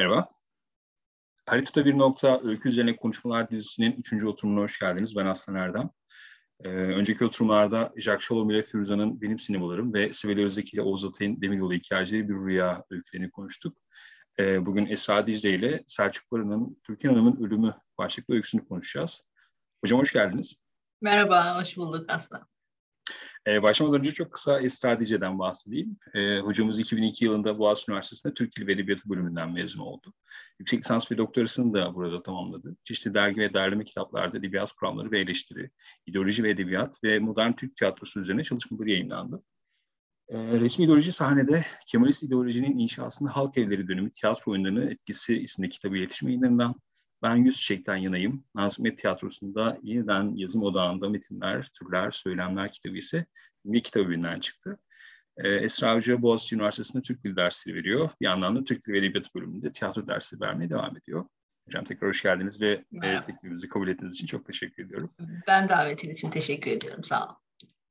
Merhaba. Haritada Bir Nokta Öykü Üzerine Konuşmalar dizisinin üçüncü oturumuna hoş geldiniz. Ben Aslan Erdem. Ee, önceki oturumlarda Jacques Shalom ile Firuza'nın Benim Sinemalarım ve Sibel Özdeki ile Oğuz Atay'ın Demiryolu Hikayeleri Bir Rüya öykülerini konuştuk. Ee, bugün Esra Dicle ile Selçuk Barı'nın Türkan Hanım'ın Ölümü başlıklı öyküsünü konuşacağız. Hocam hoş geldiniz. Merhaba, hoş bulduk Aslan. Ee, başlamadan önce çok kısa Esra Dice'den bahsedeyim. Ee, hocamız 2002 yılında Boğaziçi Üniversitesi'nde Türk Dili ve Edebiyatı bölümünden mezun oldu. Yüksek lisans ve doktorasını da burada tamamladı. Çeşitli dergi ve derleme kitaplarda edebiyat kuramları ve eleştiri, ideoloji ve edebiyat ve modern Türk tiyatrosu üzerine çalışmaları yayınlandı. Ee, resmi ideoloji sahnede Kemalist ideolojinin inşasında halk evleri dönemi tiyatro oyunlarının etkisi isimli kitabı iletişim yayınlarından ben Yüz Çiçek'ten yanayım. Nazım Tiyatrosu'nda yeniden yazım odağında metinler, türler, söylemler kitabı ise bir kitap üründen çıktı. Ee, Esra Hoca Boğaziçi Üniversitesi'nde Türk Dili dersleri veriyor. Bir yandan da Türk Dili ve Edebiyatı bölümünde tiyatro dersi vermeye devam ediyor. Hocam tekrar hoş geldiniz ve e, teklifimizi kabul ettiğiniz için çok teşekkür ediyorum. Ben davetin için teşekkür ediyorum. Sağ olun.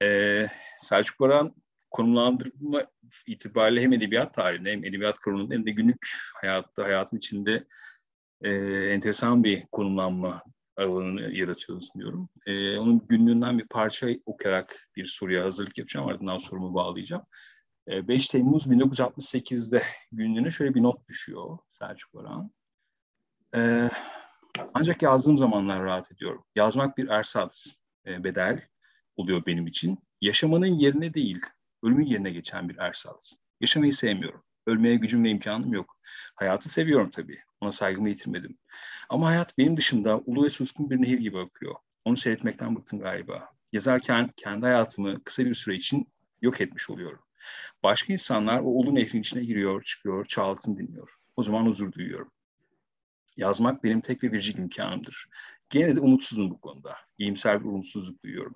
Ee, Selçuk Baran konumlandırma itibariyle hem edebiyat tarihinde hem edebiyat kurumunda hem de günlük hayatta, hayatın içinde e, enteresan bir konumlanma alanını yaratıyoruz diyorum. E, onun günlüğünden bir parça okuyarak bir soruya hazırlık yapacağım. Ardından sorumu bağlayacağım. E, 5 Temmuz 1968'de günlüğüne şöyle bir not düşüyor Selçuk Orhan. E, ancak yazdığım zamanlar rahat ediyorum. Yazmak bir ersatz, e, bedel oluyor benim için. Yaşamanın yerine değil, ölümün yerine geçen bir ersatz. Yaşamayı sevmiyorum. Ölmeye gücüm ve imkanım yok. Hayatı seviyorum tabii. Ona saygımı yitirmedim. Ama hayat benim dışında ulu ve suskun bir nehir gibi akıyor. Onu seyretmekten bıktım galiba. Yazarken kendi hayatımı kısa bir süre için yok etmiş oluyorum. Başka insanlar o ulu nehrin içine giriyor, çıkıyor, çağıltın dinliyor. O zaman huzur duyuyorum. Yazmak benim tek ve biricik imkanımdır. Gene de umutsuzum bu konuda. İyimser bir umutsuzluk duyuyorum.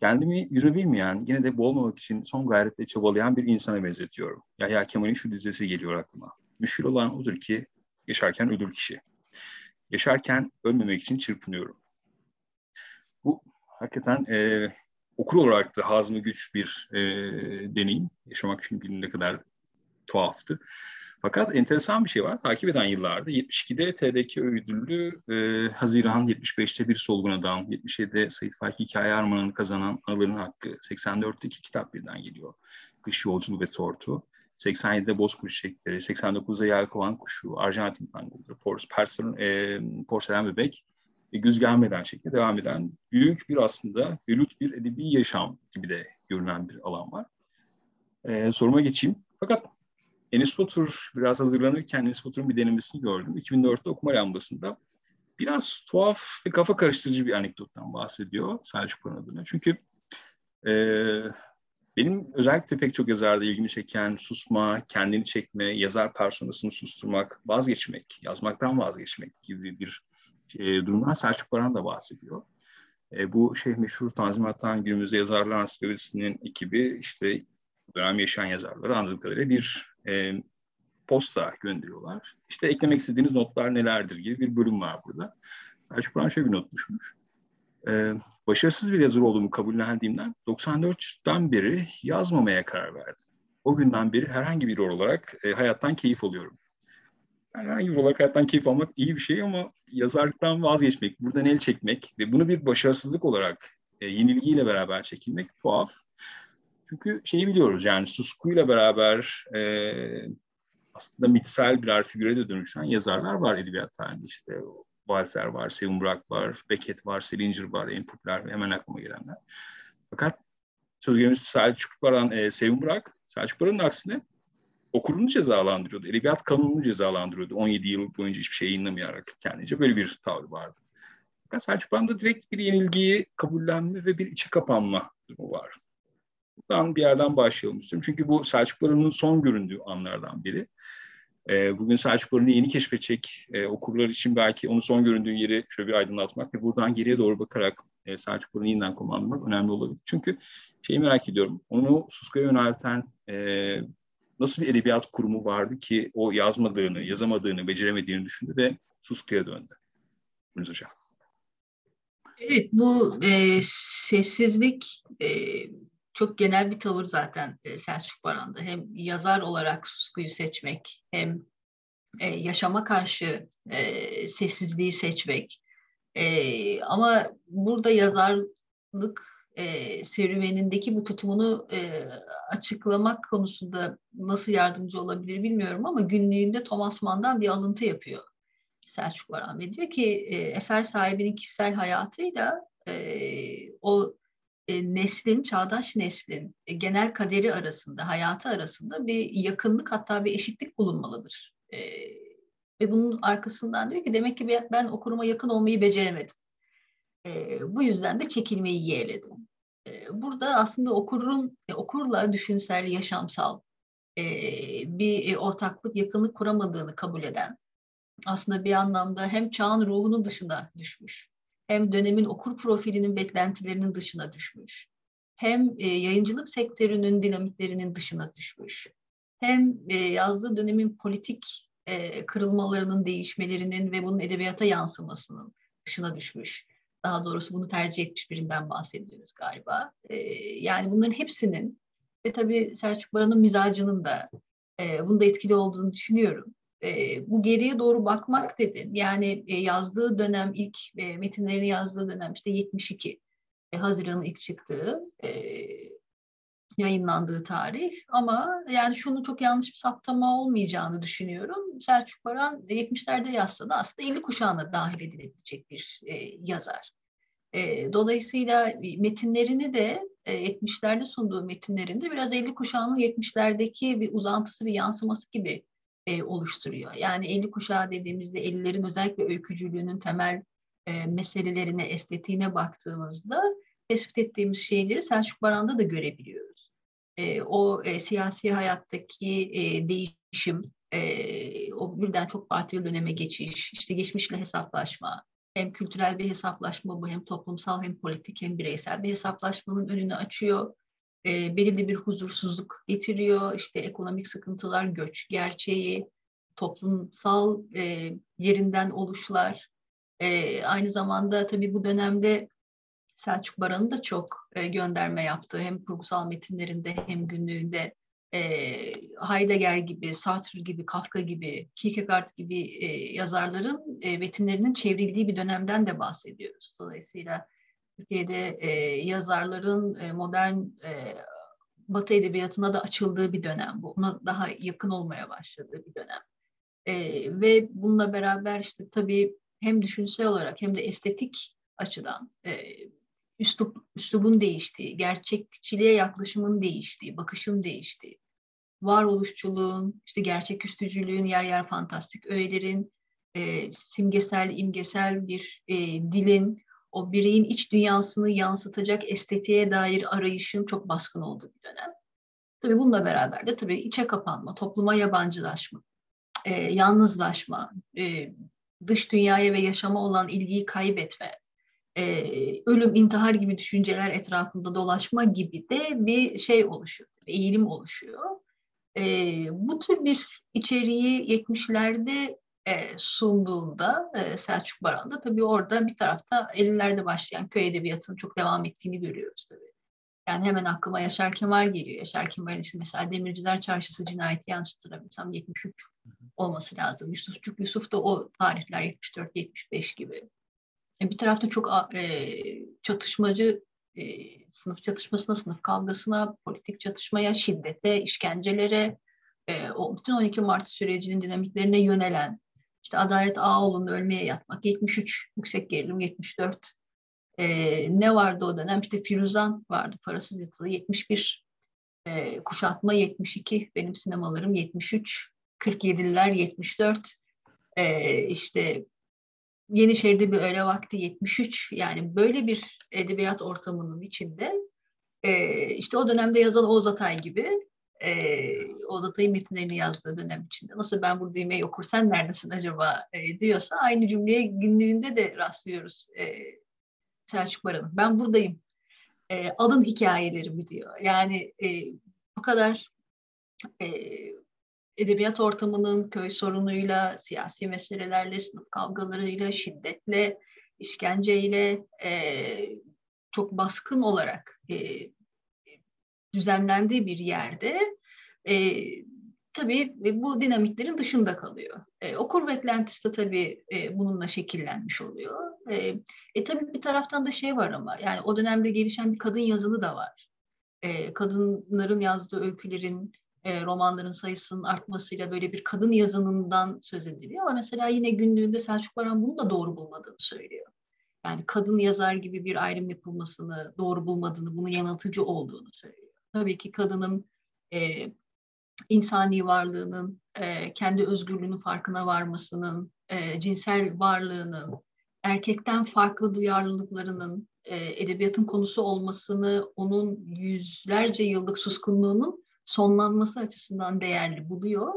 Kendimi yüze bilmeyen, yine de boğulmamak için son gayretle çabalayan bir insana benzetiyorum. Yahya Kemal'in şu dizesi geliyor aklıma. Müşkül olan odur ki yaşarken ölür kişi. Yaşarken ölmemek için çırpınıyorum. Bu hakikaten e, okur olarak da hazmı güç bir e, deneyim. Yaşamak çünkü ne kadar tuhaftı. Fakat enteresan bir şey var. Takip eden yıllarda 72'de TDK ödüllü e, Haziran 75'te bir solgun adam, 77'de Sayit Faik Hikaye Armağanı kazanan Anıların Hakkı, 84'te iki kitap birden geliyor. Kış Yolculuğu ve Tortu. 87'de Bozkurt Çiçekleri, 89'da Yelkovan Kuşu, Arjantin Tangoları, Porselen, e, Porselen Bebek ve Güz Gelmeden şeklinde devam eden büyük bir aslında velut bir edebi yaşam gibi de görünen bir alan var. E, soruma geçeyim. Fakat Enes Batur biraz hazırlanırken Enes Batur'un bir denemesini gördüm. 2004'te okuma lambasında biraz tuhaf ve kafa karıştırıcı bir anekdottan bahsediyor Selçuk adına. Çünkü e, benim özellikle pek çok yazarda ilgimi çeken susma, kendini çekme, yazar personasını susturmak, vazgeçmek, yazmaktan vazgeçmek gibi bir e, durumdan Selçuk Baran da bahsediyor. E, bu şey meşhur Tanzimat'tan günümüzde yazarlar ansiklopedisinin ekibi işte dönem yaşayan yazarları anladığım kadarıyla bir e, posta gönderiyorlar. İşte eklemek istediğiniz notlar nelerdir gibi bir bölüm var burada. Selçuk Baran şöyle bir not düşmüş e, başarısız bir yazar olduğumu kabullendiğimden 94'ten beri yazmamaya karar verdim. O günden beri herhangi bir olarak e, hayattan keyif alıyorum. Yani herhangi bir olarak hayattan keyif almak iyi bir şey ama yazarlıktan vazgeçmek, buradan el çekmek ve bunu bir başarısızlık olarak e, yenilgiyle beraber çekilmek tuhaf. Çünkü şeyi biliyoruz yani suskuyla beraber e, aslında mitsel birer figüre de dönüşen yazarlar var edebiyat tarihinde işte Balzer var, Sevim Burak var, Beckett var, Selinger var, en popüler hemen aklıma gelenler. Fakat söz gelimi Selçuk Baran, e, Sevim Burak, Selçuk Baran'ın aksine okurunu cezalandırıyordu. Edebiyat kanununu cezalandırıyordu. 17 yıl boyunca hiçbir şey yayınlamayarak kendince böyle bir tavrı vardı. Fakat Selçuk Baran'da direkt bir yenilgiyi kabullenme ve bir içe kapanma durumu var. Buradan bir yerden başlayalım istiyorum. Çünkü bu Selçuk Baran'ın son göründüğü anlardan biri. E, bugün Selçuk Barın'ı yeni keşfedecek e, okurlar için belki onun son göründüğü yeri şöyle bir aydınlatmak ve buradan geriye doğru bakarak e, Selçuk Barın'ı yeniden konumlandırmak önemli olabilir. Çünkü şeyi merak ediyorum, onu Susku'ya yönelten e, nasıl bir edebiyat kurumu vardı ki o yazmadığını, yazamadığını, beceremediğini düşündü ve Susku'ya döndü. Buyurunuz hocam. Evet, bu e, sessizlik e, çok genel bir tavır zaten e, Selçuk Baran'da. Hem yazar olarak Susku'yu seçmek hem e, yaşama karşı e, sessizliği seçmek. Ama burada yazarlık serüvenindeki bu tutumunu açıklamak konusunda nasıl yardımcı olabilir bilmiyorum ama günlüğünde Thomas Mann'dan bir alıntı yapıyor Selçuk Baran ve diyor ki eser sahibinin kişisel hayatıyla o neslin, çağdaş neslin e, genel kaderi arasında, hayatı arasında bir yakınlık hatta bir eşitlik bulunmalıdır. E, ve bunun arkasından diyor ki demek ki ben okuruma yakın olmayı beceremedim. E, bu yüzden de çekilmeyi yeğledim. E, burada aslında okurun, e, okurla düşünsel, yaşamsal e, bir ortaklık, yakınlık kuramadığını kabul eden, aslında bir anlamda hem çağın ruhunun dışına düşmüş, hem dönemin okur profilinin beklentilerinin dışına düşmüş, hem e, yayıncılık sektörünün dinamiklerinin dışına düşmüş, hem e, yazdığı dönemin politik e, kırılmalarının, değişmelerinin ve bunun edebiyata yansımasının dışına düşmüş. Daha doğrusu bunu tercih etmiş birinden bahsediyoruz galiba. E, yani bunların hepsinin ve tabii Selçuk Baran'ın mizacının da e, bunda etkili olduğunu düşünüyorum. E, bu geriye doğru bakmak dedin. Yani e, yazdığı dönem ilk e, metinlerini yazdığı dönem işte 72 e, Haziran'ın ilk çıktığı yayınlandığı tarih ama yani şunu çok yanlış bir saptama olmayacağını düşünüyorum. Selçuk Baran 70'lerde yazsa da aslında 50 kuşağına dahil edilebilecek bir yazar. Dolayısıyla metinlerini de e, 70'lerde sunduğu metinlerinde biraz 50 kuşağının 70'lerdeki bir uzantısı, bir yansıması gibi e, oluşturuyor. Yani 50 kuşağı dediğimizde 50'lerin özellikle öykücülüğünün temel e, meselelerine, estetiğine baktığımızda tespit ettiğimiz şeyleri Selçuk Baran'da da görebiliyoruz. E, o e, siyasi hayattaki e, değişim, e, o birden çok partili döneme geçiş, işte geçmişle hesaplaşma, hem kültürel bir hesaplaşma bu hem toplumsal hem politik hem bireysel bir hesaplaşmanın önünü açıyor e, belirli bir huzursuzluk getiriyor. İşte ekonomik sıkıntılar, göç gerçeği, toplumsal e, yerinden oluşlar. E, aynı zamanda tabii bu dönemde Selçuk Baran'ın da çok e, gönderme yaptığı hem kurgusal metinlerinde hem günlüğünde e, Heidegger gibi, Sartre gibi, Kafka gibi, Kierkegaard gibi e, yazarların e, metinlerinin çevrildiği bir dönemden de bahsediyoruz. Dolayısıyla Türkiye'de e, yazarların e, modern e, Batı edebiyatına da açıldığı bir dönem bu. Ona daha yakın olmaya başladığı bir dönem. E, ve bununla beraber işte tabii hem düşünsel olarak hem de estetik açıdan e, üslup, üslubun değiştiği, gerçekçiliğe yaklaşımın değiştiği, bakışın değiştiği, varoluşçuluğun, işte gerçeküstücülüğün, yer yer fantastik öğelerin, e, simgesel, imgesel bir e, dilin, o bireyin iç dünyasını yansıtacak estetiğe dair arayışın çok baskın olduğu bir dönem. Tabii bununla beraber de tabii içe kapanma, topluma yabancılaşma, e, yalnızlaşma, e, dış dünyaya ve yaşama olan ilgiyi kaybetme, e, ölüm, intihar gibi düşünceler etrafında dolaşma gibi de bir şey oluşuyor, eğilim oluşuyor. E, bu tür bir içeriği 70'lerde e, sunduğunda e, Selçuk Baran'da tabii orada bir tarafta 50'lerde başlayan köy edebiyatının çok devam ettiğini görüyoruz tabii. Yani hemen aklıma Yaşar Kemal geliyor. Yaşar Kemal'in işte mesela Demirciler Çarşısı cinayeti yanlış hatırlamıyorsam 73 olması lazım. Yusufçuk Yusuf da o tarihler 74-75 gibi. E, bir tarafta çok e, çatışmacı e, sınıf çatışmasına, sınıf kavgasına, politik çatışmaya, şiddete, işkencelere, e, o bütün 12 Mart sürecinin dinamiklerine yönelen işte Adalet Ağoğlu'nun ölmeye yatmak 73, yüksek gerilim 74. Ee, ne vardı o dönem? İşte Firuzan vardı, parasız yatılı 71. Ee, kuşatma 72, benim sinemalarım 73. 47'liler 74. Ee, işte Yenişehir'de bir öğle vakti 73. Yani böyle bir edebiyat ortamının içinde e, işte o dönemde yazan Oğuz Atay gibi e, Oğuz Atay'ın metinlerini yazdığı dönem içinde nasıl ben buradayım ey okur sen neredesin acaba e, diyorsa aynı cümleye günlüğünde de rastlıyoruz e, Selçuk Baran'ın. Ben buradayım. E, alın hikayelerimi diyor. Yani e, bu kadar e, edebiyat ortamının köy sorunuyla, siyasi meselelerle, sınıf kavgalarıyla, şiddetle, işkenceyle e, çok baskın olarak e, düzenlendiği bir yerde e, tabii bu dinamiklerin dışında kalıyor. E, okur beklentisi de tabii e, bununla şekillenmiş oluyor. E, e tabii bir taraftan da şey var ama yani o dönemde gelişen bir kadın yazılı da var. E, kadınların yazdığı öykülerin, e, romanların sayısının artmasıyla böyle bir kadın yazınından söz ediliyor. Ama mesela yine günlüğünde Selçuk Baran bunu da doğru bulmadığını söylüyor. Yani kadın yazar gibi bir ayrım yapılmasını doğru bulmadığını, bunun yanıltıcı olduğunu söylüyor. Tabii ki kadının e, insani varlığının, e, kendi özgürlüğünün farkına varmasının, e, cinsel varlığının, erkekten farklı duyarlılıklarının e, edebiyatın konusu olmasını, onun yüzlerce yıllık suskunluğunun sonlanması açısından değerli buluyor.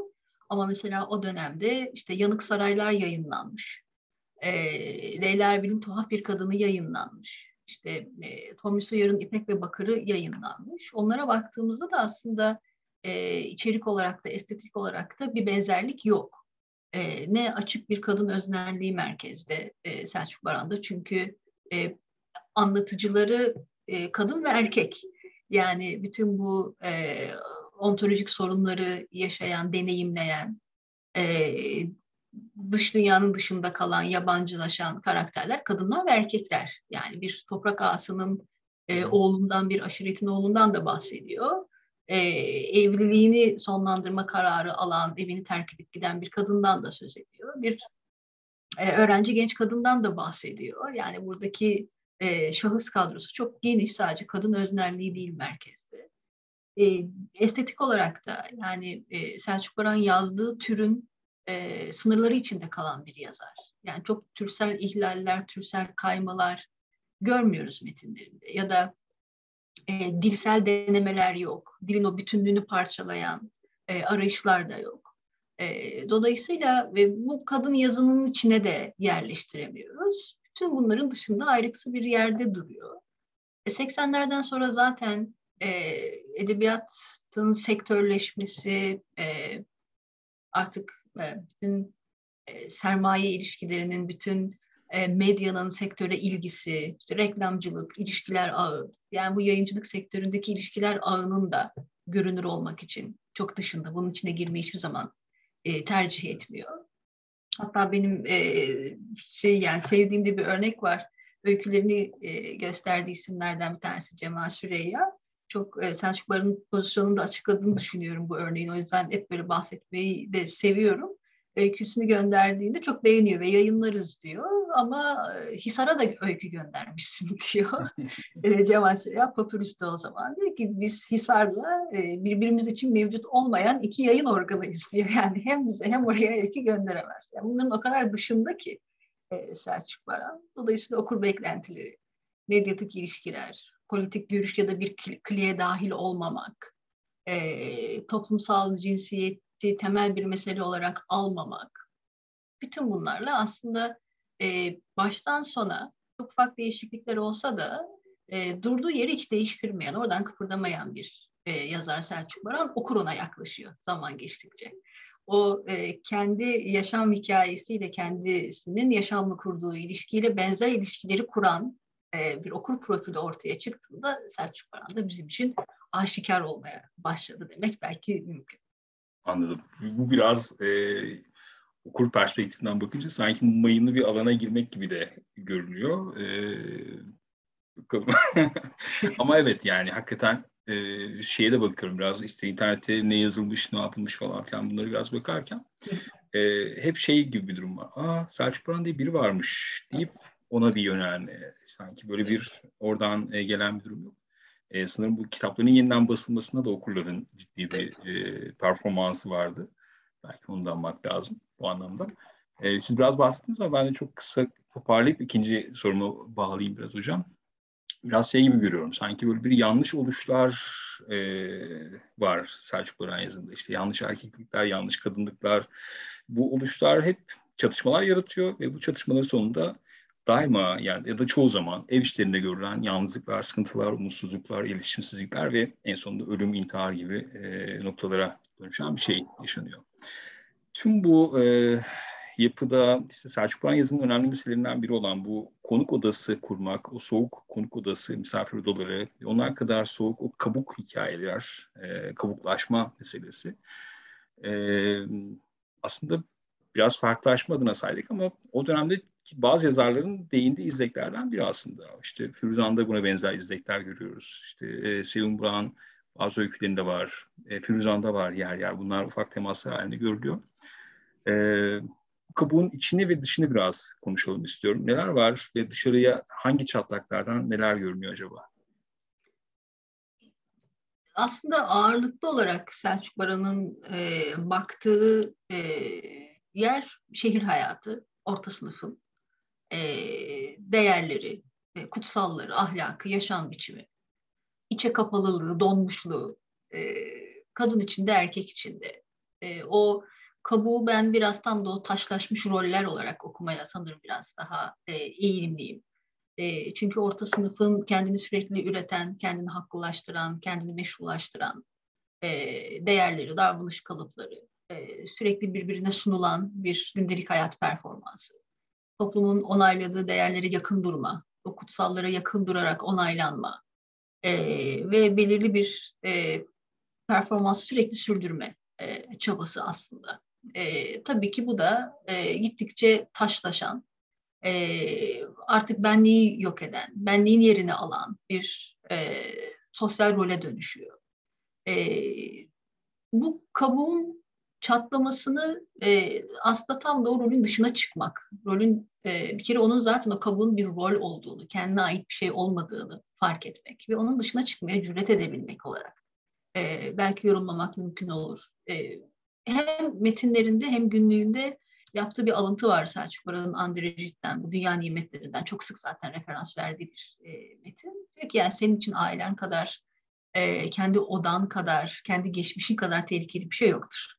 Ama mesela o dönemde işte Yanık Saraylar yayınlanmış. E, Leyla Erbil'in Tuhaf Bir Kadını yayınlanmış. İşte e, Tommy Sawyer'ın İpek ve Bakır'ı yayınlanmış. Onlara baktığımızda da aslında e, içerik olarak da estetik olarak da bir benzerlik yok. E, ne açık bir kadın öznelliği merkezde e, Selçuk Baran'da çünkü e, anlatıcıları e, kadın ve erkek. Yani bütün bu e, ontolojik sorunları yaşayan, deneyimleyen, e, dış dünyanın dışında kalan, yabancılaşan karakterler kadınlar ve erkekler. Yani bir toprak ağasının e, oğlundan, bir aşiretin oğlundan da bahsediyor e, evliliğini sonlandırma kararı alan, evini terk edip giden bir kadından da söz ediyor. Bir e, öğrenci genç kadından da bahsediyor. Yani buradaki e, şahıs kadrosu çok geniş, sadece kadın öznerliği değil merkezde. E, estetik olarak da yani e, Selçuk Baran yazdığı türün e, sınırları içinde kalan bir yazar. Yani çok türsel ihlaller, türsel kaymalar görmüyoruz metinlerinde. Ya da e, dilsel denemeler yok. Dilin o bütünlüğünü parçalayan e, arayışlar da yok. E, dolayısıyla ve bu kadın yazının içine de yerleştiremiyoruz. Bütün bunların dışında ayrıksı bir yerde duruyor. E, 80'lerden sonra zaten e, edebiyatın sektörleşmesi, e, artık bütün e, sermaye ilişkilerinin, bütün e, medyanın sektöre ilgisi, işte reklamcılık, ilişkiler ağı, yani bu yayıncılık sektöründeki ilişkiler ağının da görünür olmak için çok dışında, bunun içine girmeyi hiçbir zaman e, tercih etmiyor. Hatta benim e, şey yani sevdiğim de bir örnek var. Öykülerini e, gösterdiği isimlerden bir tanesi Cemal Süreyya. Çok e, Selçuk Bar'ın pozisyonunu da açıkladığını düşünüyorum bu örneğin. O yüzden hep böyle bahsetmeyi de seviyorum öyküsünü gönderdiğinde çok beğeniyor ve yayınlarız diyor. Ama e, Hisar'a da öykü göndermişsin diyor. e, Cemal Süreya Popülüs'te o zaman. Diyor ki biz Hisar'la e, birbirimiz için mevcut olmayan iki yayın organıyız diyor. Yani hem bize hem oraya öykü gönderemez. Yani bunların o kadar dışında ki e, Selçuk Baran. Dolayısıyla okur beklentileri, medyatik ilişkiler, politik görüş ya da bir kliye dahil olmamak, e, toplumsal cinsiyet ciddi temel bir mesele olarak almamak. Bütün bunlarla aslında e, baştan sona çok ufak değişiklikler olsa da e, durduğu yeri hiç değiştirmeyen, oradan kıpırdamayan bir e, yazar Selçuk Baran okur ona yaklaşıyor zaman geçtikçe. O e, kendi yaşam hikayesiyle kendisinin yaşamlı kurduğu ilişkiyle benzer ilişkileri kuran e, bir okur profili ortaya çıktığında Selçuk Baran da bizim için aşikar olmaya başladı demek belki mümkün. Anladım. Bu biraz e, okur perspektifinden bakınca sanki mayınlı bir alana girmek gibi de görünüyor. E, Ama evet yani hakikaten e, şeye de bakıyorum biraz işte internette ne yazılmış, ne yapılmış falan filan bunları biraz bakarken e, hep şey gibi bir durum var. Aa Selçuk Baran diye biri varmış deyip ona bir yönelme. Sanki böyle bir oradan e, gelen bir durum yok. E, sanırım bu kitapların yeniden basılmasında da okurların ciddi bir e, performansı vardı. Belki ondan bak lazım bu anlamda. E, siz biraz bahsettiniz ama ben de çok kısa toparlayıp ikinci sorumu bağlayayım biraz hocam. Biraz şey gibi görüyorum. Sanki böyle bir yanlış oluşlar e, var Selçuk Baran yazında. İşte yanlış erkeklikler, yanlış kadınlıklar. Bu oluşlar hep çatışmalar yaratıyor ve bu çatışmaların sonunda daima yani ya da çoğu zaman ev işlerinde görülen yalnızlıklar, sıkıntılar, umutsuzluklar, iletişimsizlikler ve en sonunda ölüm, intihar gibi e, noktalara dönüşen bir şey yaşanıyor. Tüm bu e, yapıda işte Selçuk Buran yazının önemli meselelerinden biri olan bu konuk odası kurmak, o soğuk konuk odası, misafir odaları, onlar kadar soğuk o kabuk hikayeler, e, kabuklaşma meselesi e, aslında biraz farklılaşma adına saydık ama o dönemde bazı yazarların değindiği izleklerden biri aslında. İşte Firuzan'da buna benzer izlekler görüyoruz. İşte e, Sevim Burak'ın bazı öykülerinde var. E, Firuzan'da var yer yer. Bunlar ufak temaslar halinde görülüyor. E, kabuğun içini ve dışını biraz konuşalım istiyorum. Neler var ve dışarıya hangi çatlaklardan neler görünüyor acaba? Aslında ağırlıklı olarak Selçuk Baran'ın e, baktığı e, yer şehir hayatı, orta sınıfın e, değerleri, e, kutsalları, ahlakı, yaşam biçimi, içe kapalılığı, donmuşluğu, e, kadın içinde, erkek içinde. O kabuğu ben biraz tam da o taşlaşmış roller olarak okumaya sanırım biraz daha eğilimliyim. Çünkü orta sınıfın kendini sürekli üreten, kendini haklılaştıran, kendini meşrulaştıran değerleri, davranış kalıpları, sürekli birbirine sunulan bir gündelik hayat performansı. Toplumun onayladığı değerlere yakın durma, o kutsallara yakın durarak onaylanma e, ve belirli bir e, performansı sürekli sürdürme e, çabası aslında. E, tabii ki bu da e, gittikçe taşlaşan, e, artık benliği yok eden, benliğin yerini alan bir e, sosyal role dönüşüyor. E, bu kabuğun çatlamasını e, aslında tam da o rolün dışına çıkmak. Rolün e, bir kere onun zaten o kabuğun bir rol olduğunu, kendine ait bir şey olmadığını fark etmek ve onun dışına çıkmaya cüret edebilmek olarak e, belki yorumlamak mümkün olur. E, hem metinlerinde hem günlüğünde yaptığı bir alıntı var Selçuk Baran'ın Andrejit'ten, bu dünya nimetlerinden çok sık zaten referans verdiği bir e, metin. Diyor ki yani senin için ailen kadar, e, kendi odan kadar, kendi geçmişin kadar tehlikeli bir şey yoktur.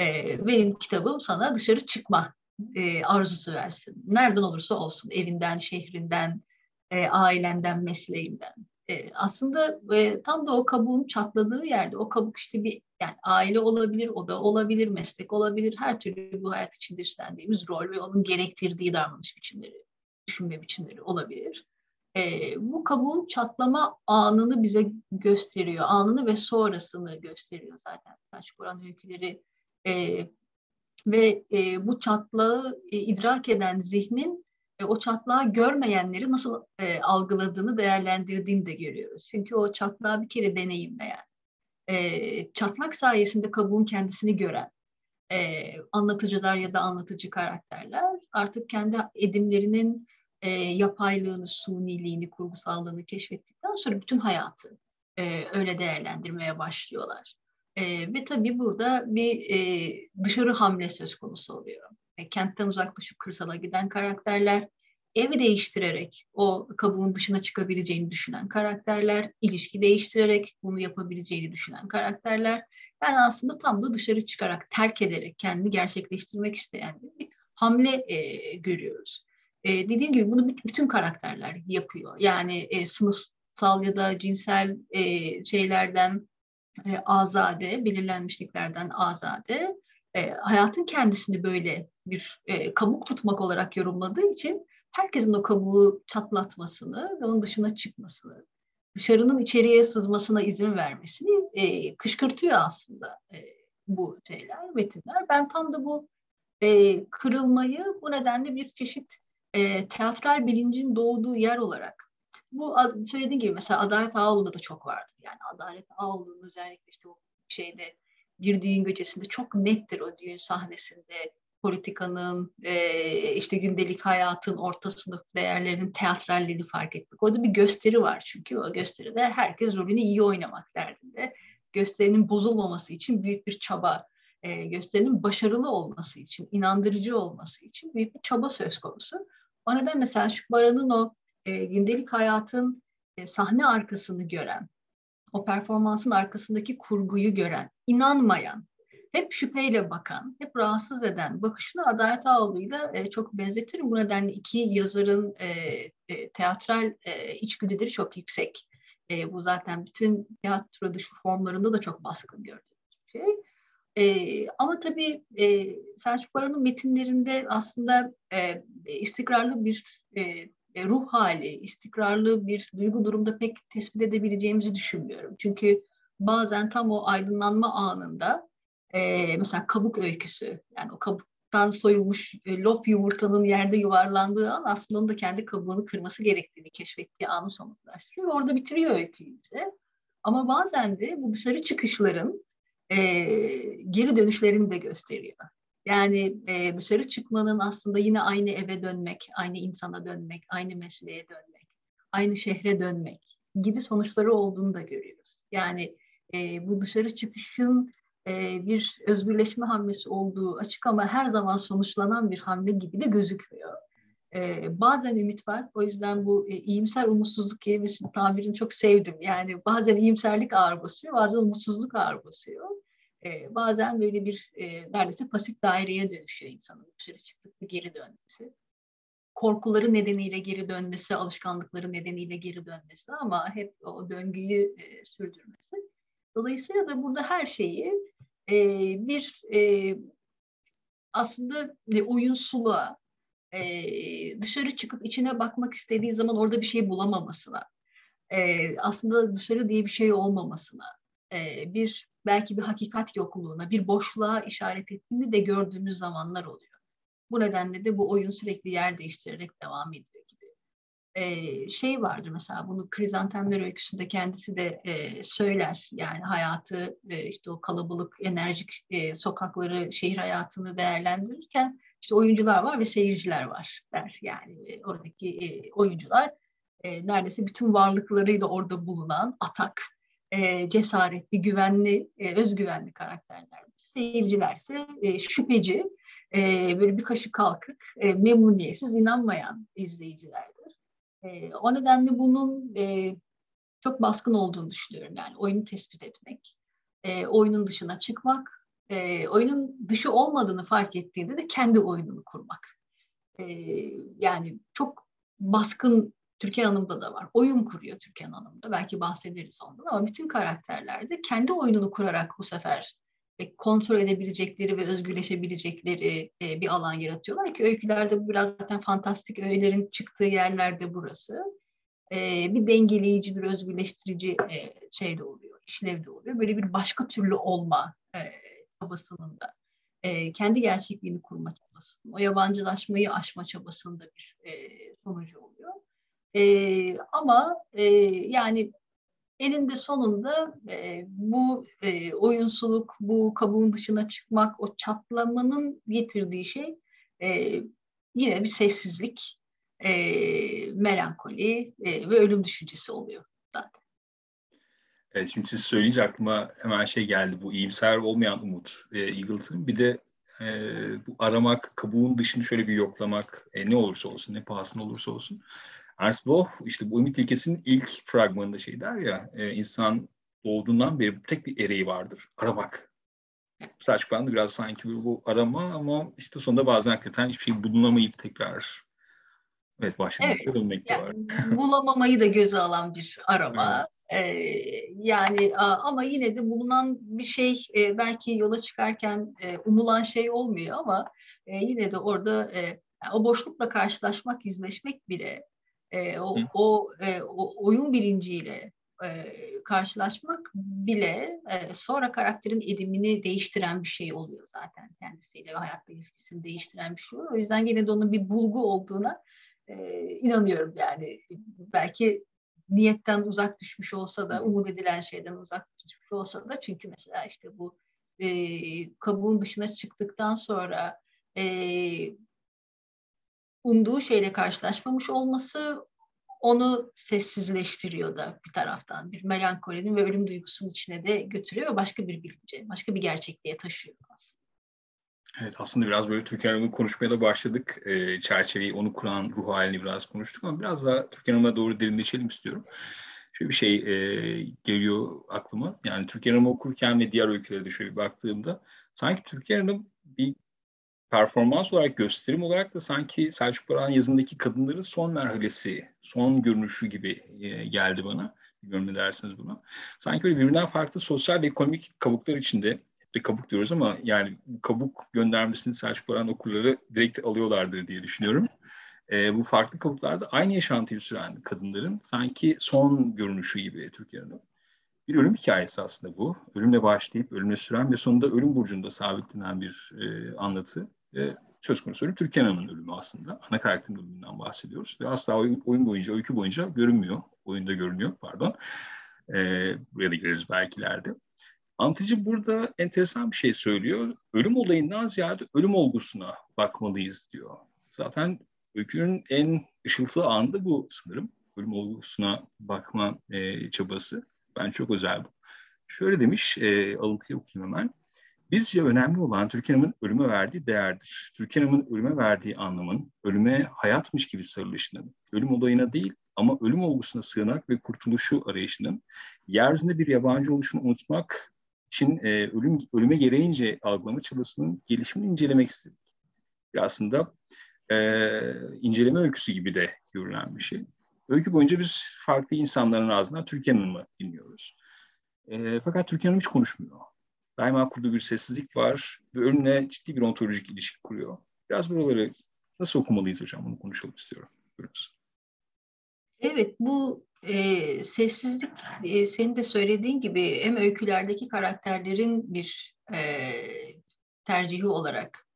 E, benim kitabım sana dışarı çıkma e, arzusu versin. Nereden olursa olsun, evinden, şehrinden, e, ailenden, mesleğinden. E, aslında e, tam da o kabuğun çatladığı yerde, o kabuk işte bir yani aile olabilir, o da olabilir, meslek olabilir, her türlü bu hayat içinde üstlendiğimiz rol ve onun gerektirdiği davranış biçimleri, düşünme biçimleri olabilir. E, bu kabuğun çatlama anını bize gösteriyor, anını ve sonrasını gösteriyor zaten. Selçuk Kur'an öyküleri e, ve e, bu çatlağı e, idrak eden zihnin e, o çatlağı görmeyenleri nasıl e, algıladığını, değerlendirdiğini de görüyoruz. Çünkü o çatlağı bir kere deneyimleyen, e, çatlak sayesinde kabuğun kendisini gören e, anlatıcılar ya da anlatıcı karakterler artık kendi edimlerinin e, yapaylığını, suniliğini, kurgusallığını keşfettikten sonra bütün hayatı e, öyle değerlendirmeye başlıyorlar. E, ve tabii burada bir e, dışarı hamle söz konusu oluyor. E, kentten uzaklaşıp kırsala giden karakterler, ev değiştirerek o kabuğun dışına çıkabileceğini düşünen karakterler, ilişki değiştirerek bunu yapabileceğini düşünen karakterler. Yani aslında tam da dışarı çıkarak, terk ederek kendini gerçekleştirmek isteyen bir hamle e, görüyoruz. E, dediğim gibi bunu bütün karakterler yapıyor. Yani e, sınıfsal ya da cinsel e, şeylerden e, azade, belirlenmişliklerden azade, e, hayatın kendisini böyle bir e, kabuk tutmak olarak yorumladığı için herkesin o kabuğu çatlatmasını ve onun dışına çıkmasını, dışarının içeriye sızmasına izin vermesini e, kışkırtıyor aslında e, bu şeyler, metinler. Ben tam da bu e, kırılmayı bu nedenle bir çeşit e, teatral bilincin doğduğu yer olarak bu söylediğim gibi mesela Adalet Ağoğlu'nda da çok vardır. Yani Adalet Ağoğlu'nun özellikle işte o şeyde bir düğün gecesinde çok nettir o düğün sahnesinde politikanın, e, işte gündelik hayatın, orta sınıf değerlerinin teatralliğini fark etmek. Orada bir gösteri var çünkü o gösteride herkes rolünü iyi oynamak derdinde. Gösterinin bozulmaması için büyük bir çaba, e, gösterinin başarılı olması için, inandırıcı olması için büyük bir çaba söz konusu. O nedenle Selçuk Baran'ın o e, gündelik hayatın e, sahne arkasını gören, o performansın arkasındaki kurguyu gören, inanmayan, hep şüpheyle bakan, hep rahatsız eden bakışını Adalet Ağoğlu'yla e, çok benzetirim. Bu nedenle iki yazarın e, e, teatral e, içgüdüleri çok yüksek. E, bu zaten bütün tiyatro dışı formlarında da çok baskın gördüğümüz bir şey. E, ama tabii e, Selçuk Baran'ın metinlerinde aslında e, istikrarlı bir e, e, ruh hali, istikrarlı bir duygu durumda pek tespit edebileceğimizi düşünmüyorum. Çünkü bazen tam o aydınlanma anında E, mesela kabuk öyküsü. Yani o kabuktan soyulmuş e, lop yumurtanın yerde yuvarlandığı an aslında onun da kendi kabuğunu kırması gerektiğini keşfettiği anı somutlaştırıyor. Orada bitiriyor öyküyü bize. Ama bazen de bu dışarı çıkışların e, geri dönüşlerini de gösteriyor. Yani e, dışarı çıkmanın aslında yine aynı eve dönmek, aynı insana dönmek, aynı mesleğe dönmek, aynı şehre dönmek gibi sonuçları olduğunu da görüyoruz. Yani e, bu dışarı çıkışın e, bir özgürleşme hamlesi olduğu açık ama her zaman sonuçlanan bir hamle gibi de gözükmüyor. E, bazen ümit var. O yüzden bu e, iyimser umutsuzluk kelimesinin tabirini çok sevdim. Yani bazen iyimserlik ağır basıyor, bazen umutsuzluk ağır basıyor. E, bazen böyle bir e, neredeyse pasif daireye dönüşüyor insanın dışarı çıktıkça geri dönmesi. Korkuları nedeniyle geri dönmesi, alışkanlıkları nedeniyle geri dönmesi ama hep o döngüyü e, sürdürmesi. Dolayısıyla da burada her şeyi e, bir e, aslında e, oyunsuluğa, e, dışarı çıkıp içine bakmak istediği zaman orada bir şey bulamamasına, e, aslında dışarı diye bir şey olmamasına, e, bir belki bir hakikat yokluğuna, bir boşluğa işaret ettiğini de gördüğümüz zamanlar oluyor. Bu nedenle de bu oyun sürekli yer değiştirerek devam ediyor gibi. Ee, şey vardır mesela bunu Krizantemler öyküsünde kendisi de e, söyler. Yani hayatı e, işte o kalabalık, enerjik e, sokakları, şehir hayatını değerlendirirken işte oyuncular var ve seyirciler var der. Yani e, oradaki e, oyuncular e, neredeyse bütün varlıklarıyla orada bulunan atak, e, cesaretli, güvenli, e, özgüvenli karakterler. Seyirciler ise e, şüpheci, e, böyle bir kaşı kalkık, e, memnuniyetsiz, inanmayan izleyicilerdir. E, o nedenle bunun e, çok baskın olduğunu düşünüyorum. Yani oyunu tespit etmek, e, oyunun dışına çıkmak, e, oyunun dışı olmadığını fark ettiğinde de kendi oyununu kurmak. E, yani çok baskın Türkan Hanım'da da var. Oyun kuruyor Türkan Hanım'da. Belki bahsederiz ondan ama bütün karakterlerde kendi oyununu kurarak bu sefer e, kontrol edebilecekleri ve özgürleşebilecekleri e, bir alan yaratıyorlar ki öykülerde bu biraz zaten fantastik öğelerin çıktığı yerlerde burası. E, bir dengeleyici, bir özgürleştirici şey de oluyor, işlev de oluyor. Böyle bir başka türlü olma çabasının da kendi gerçekliğini kurma çabasının, o yabancılaşmayı aşma çabasında bir sonucu oluyor. E, ama e, yani eninde sonunda e, bu e, oyunsuluk, bu kabuğun dışına çıkmak, o çatlamanın getirdiği şey e, yine bir sessizlik, e, melankoli e, ve ölüm düşüncesi oluyor zaten. Evet, şimdi siz söyleyince aklıma hemen şey geldi. Bu iyimser olmayan umut e, Eagleton. Bir de e, bu aramak, kabuğun dışını şöyle bir yoklamak e, ne olursa olsun, ne pahasına olursa olsun. Ernst Bloch işte bu ümit ilkesinin ilk fragmanında şey der ya e, insan doğduğundan beri tek bir ereği vardır. Aramak. Da biraz sanki bu arama ama işte sonunda bazen hakikaten hiçbir şey bulunamayıp tekrar evet başlamakta evet, dönmek de var. bulamamayı da göze alan bir arama. Evet. Ee, yani ama yine de bulunan bir şey e, belki yola çıkarken e, umulan şey olmuyor ama e, yine de orada e, o boşlukla karşılaşmak, yüzleşmek bile e, o, o, e, o oyun bilinciyle e, karşılaşmak bile e, sonra karakterin edimini değiştiren bir şey oluyor zaten kendisiyle ve hayat ilişkisini değiştiren bir şey oluyor. O yüzden gene de onun bir bulgu olduğuna e, inanıyorum yani. Belki niyetten uzak düşmüş olsa da, umut edilen şeyden uzak düşmüş olsa da çünkü mesela işte bu e, kabuğun dışına çıktıktan sonra e, umduğu şeyle karşılaşmamış olması onu sessizleştiriyor da bir taraftan. Bir melankolinin ve ölüm duygusunun içine de götürüyor ve başka bir bilince, başka bir gerçekliğe taşıyor aslında. Evet aslında biraz böyle Türkan Hanım'la konuşmaya da başladık. E, çerçeveyi, onu kuran ruh halini biraz konuştuk ama biraz daha Türkan Hanım'a doğru derinleşelim istiyorum. Şöyle bir şey e, geliyor aklıma. Yani Türkan Hanım'ı okurken ve diğer ülkelere de şöyle baktığımda sanki Türkan Hanım bir performans olarak, gösterim olarak da sanki Selçuk Barak'ın yazındaki kadınların son merhalesi, son görünüşü gibi e, geldi bana. Bilmiyorum ne dersiniz buna. Sanki böyle birbirinden farklı sosyal ve ekonomik kabuklar içinde de kabuk diyoruz ama yani kabuk göndermesini Selçuk Barak'ın okurları direkt alıyorlardır diye düşünüyorum. E, bu farklı kabuklarda aynı yaşantıyı süren kadınların sanki son görünüşü gibi Türkiye'de. bir ölüm hikayesi aslında bu. Ölümle başlayıp ölümle süren ve sonunda ölüm burcunda sabitlenen bir e, anlatı. E, söz konusu ölüm Hanım'ın ölümü aslında. Ana karakterin ölümünden bahsediyoruz. Ve asla oyun, oyun boyunca, öykü boyunca görünmüyor. Oyunda görünüyor pardon. E, buraya da gireriz belki ileride. Anlatıcı burada enteresan bir şey söylüyor. Ölüm olayından ziyade ölüm olgusuna bakmalıyız diyor. Zaten öykünün en ışıltılı anı bu sanırım. Ölüm olgusuna bakma e, çabası. Ben çok özel bu. Şöyle demiş, e, alıntıyı okuyayım hemen. Bizce önemli olan Hanım'ın ölüme verdiği değerdir. Hanım'ın ölüme verdiği anlamın, ölüme hayatmış gibi sarılışının, ölüm olayına değil ama ölüm olgusuna sığınak ve kurtuluşu arayışının, yeryüzünde bir yabancı oluşunu unutmak için e, ölüm ölüme gereğince algılama çabasının gelişimini incelemek istedik. Bir aslında e, inceleme öyküsü gibi de görülen bir şey. Öykü boyunca biz farklı insanların ağzından Türkan Hanım'ı dinliyoruz. E, fakat Hanım hiç konuşmuyor. Daima kurduğu bir sessizlik var ve ölümle ciddi bir ontolojik ilişki kuruyor. Biraz buraları nasıl okumalıyız hocam? Bunu konuşalım istiyorum. Buyurunuz. Evet, bu e, sessizlik e, senin de söylediğin gibi hem öykülerdeki karakterlerin bir e, tercihi olarak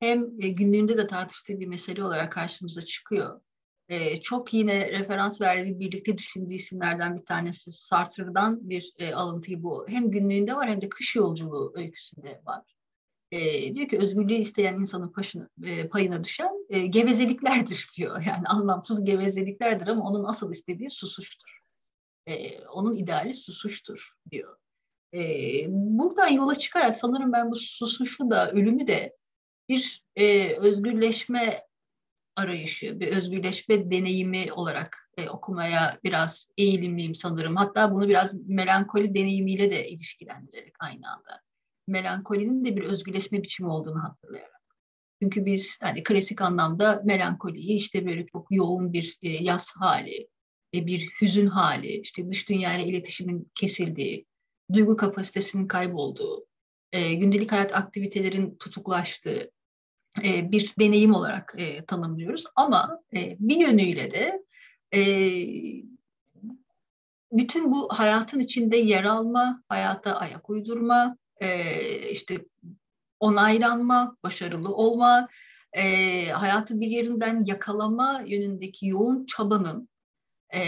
hem e, günlüğünde de tartıştığı bir mesele olarak karşımıza çıkıyor. E, çok yine referans verdiği, birlikte düşündüğü isimlerden bir tanesi Sartre'dan bir e, alıntıyı bu. Hem günlüğünde var hem de kış yolculuğu öyküsünde var. E, diyor ki özgürlüğü isteyen insanın paşını, e, payına düşen e, gevezeliklerdir diyor. Yani anlamsız gevezeliklerdir ama onun asıl istediği susuştur. E, onun ideali susuştur diyor. E, buradan yola çıkarak sanırım ben bu susuşu da ölümü de bir e, özgürleşme arayışı, bir özgürleşme deneyimi olarak e, okumaya biraz eğilimliyim sanırım. Hatta bunu biraz melankoli deneyimiyle de ilişkilendirerek aynı anda. Melankolinin de bir özgürleşme biçimi olduğunu hatırlayarak. Çünkü biz hani klasik anlamda melankoliyi işte böyle çok yoğun bir e, yaz hali, e, bir hüzün hali, işte dış dünyayla iletişimin kesildiği, duygu kapasitesinin kaybolduğu, e, gündelik hayat aktivitelerin tutuklaştığı, bir deneyim olarak e, tanımlıyoruz. Ama e, bir yönüyle de e, bütün bu hayatın içinde yer alma, hayata ayak uydurma, e, işte onaylanma, başarılı olma, e, hayatı bir yerinden yakalama yönündeki yoğun çabanın e,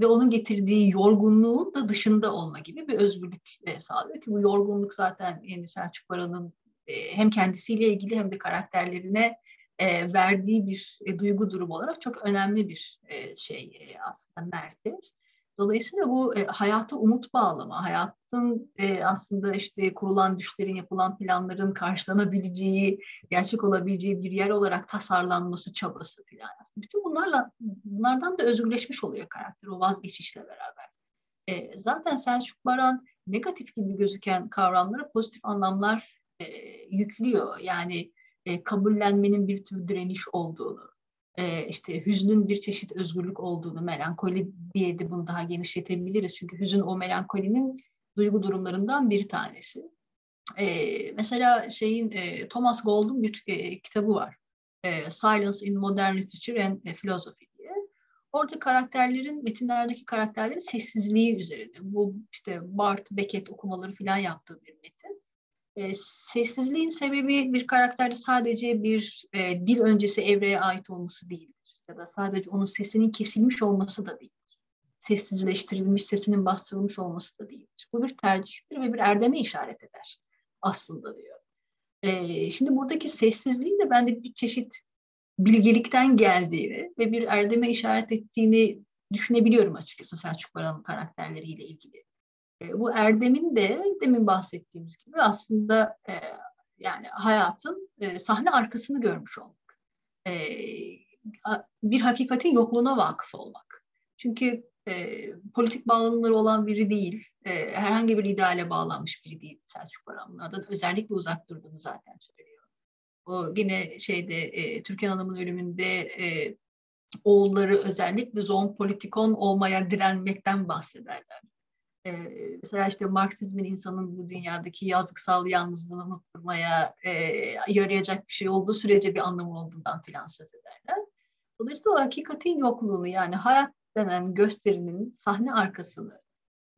ve onun getirdiği yorgunluğun da dışında olma gibi bir özgürlük e, sağlıyor ki bu yorgunluk zaten yani Selçuk Baran'ın e, hem kendisiyle ilgili hem de karakterlerine e, verdiği bir e, duygu durumu olarak çok önemli bir e, şey e, aslında merkez. Dolayısıyla bu e, hayata umut bağlama, hayatın e, aslında işte kurulan düşlerin, yapılan planların karşılanabileceği, gerçek olabileceği bir yer olarak tasarlanması çabası falan. Bütün bunlarla bunlardan da özgürleşmiş oluyor karakter o vazgeçişle beraber. E, zaten Selçuk Baran negatif gibi gözüken kavramlara pozitif anlamlar e, yüklüyor. Yani e, kabullenmenin bir tür direniş olduğunu, e, işte hüznün bir çeşit özgürlük olduğunu, melankoli diye de bunu daha genişletebiliriz. Çünkü hüzün o melankolinin duygu durumlarından bir tanesi. E, mesela şeyin e, Thomas Gould'un bir e, kitabı var. E, Silence in Modern Literature and Philosophy diye. Orada karakterlerin, metinlerdeki karakterlerin sessizliği üzerine. Bu işte Bart, Beckett okumaları falan yaptığı bir metin. E, sessizliğin sebebi bir karakterde sadece bir e, dil öncesi evreye ait olması değildir. Ya da sadece onun sesinin kesilmiş olması da değildir. Sessizleştirilmiş, sesinin bastırılmış olması da değildir. Bu bir tercihtir ve bir erdeme işaret eder aslında diyor. E, şimdi buradaki sessizliğin de bende bir çeşit bilgelikten geldiğini ve bir erdeme işaret ettiğini düşünebiliyorum açıkçası Selçuk Baran'ın karakterleriyle ilgili. E, bu erdemin de demin bahsettiğimiz gibi aslında e, yani hayatın e, sahne arkasını görmüş olmak. E, bir hakikatin yokluğuna vakıf olmak. Çünkü e, politik bağlanımları olan biri değil, e, herhangi bir ideale bağlanmış biri değil Selçuk Baranlı'dan özellikle uzak durduğunu zaten söylüyor. O yine şeyde e, Türkan Hanım'ın ölümünde e, oğulları özellikle zon politikon olmaya direnmekten bahsederler. Ee, mesela işte Marksizmin insanın bu dünyadaki yazgısal yalnızlığını unutturmaya e, yarayacak bir şey olduğu sürece bir anlamı olduğundan filan söz ederler. Dolayısıyla o hakikatin yokluğunu yani hayat denen gösterinin sahne arkasını